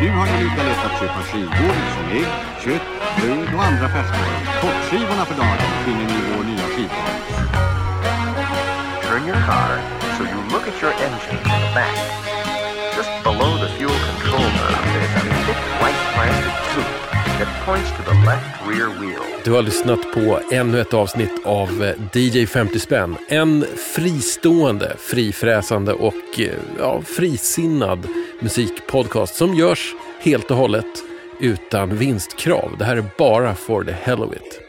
Nu har ni lika lätt att köpa skivor som ägg, kött, bröd och andra färskvaror. Toppskivorna för dagen finner ni i vår nya skivbar. Turn your car so you look at your engine from the back. Du har lyssnat på ännu ett avsnitt av eh, DJ 50 spänn. En fristående, frifräsande och eh, ja, frisinnad musikpodcast som görs helt och hållet utan vinstkrav. Det här är bara for the hell of it.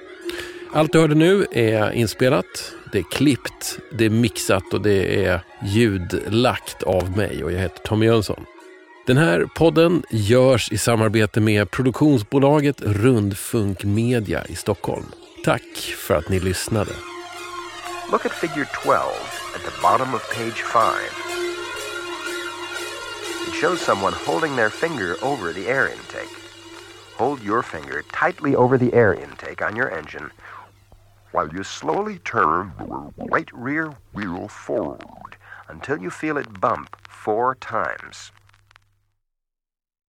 Allt du hörde nu är inspelat, det är klippt, det är mixat och det är ljudlagt av mig och jag heter Tommy Jönsson. Den här podden görs i samarbete med produktionsbolaget Rundfunk Media i Stockholm. Tack för att ni lyssnade. Look at figure 12 at the bottom of page 5. It shows someone holding their finger over the air intake. Hold your finger tightly over the air intake on your engine while you slowly turn the right rear wheel forward until you feel it bump four times.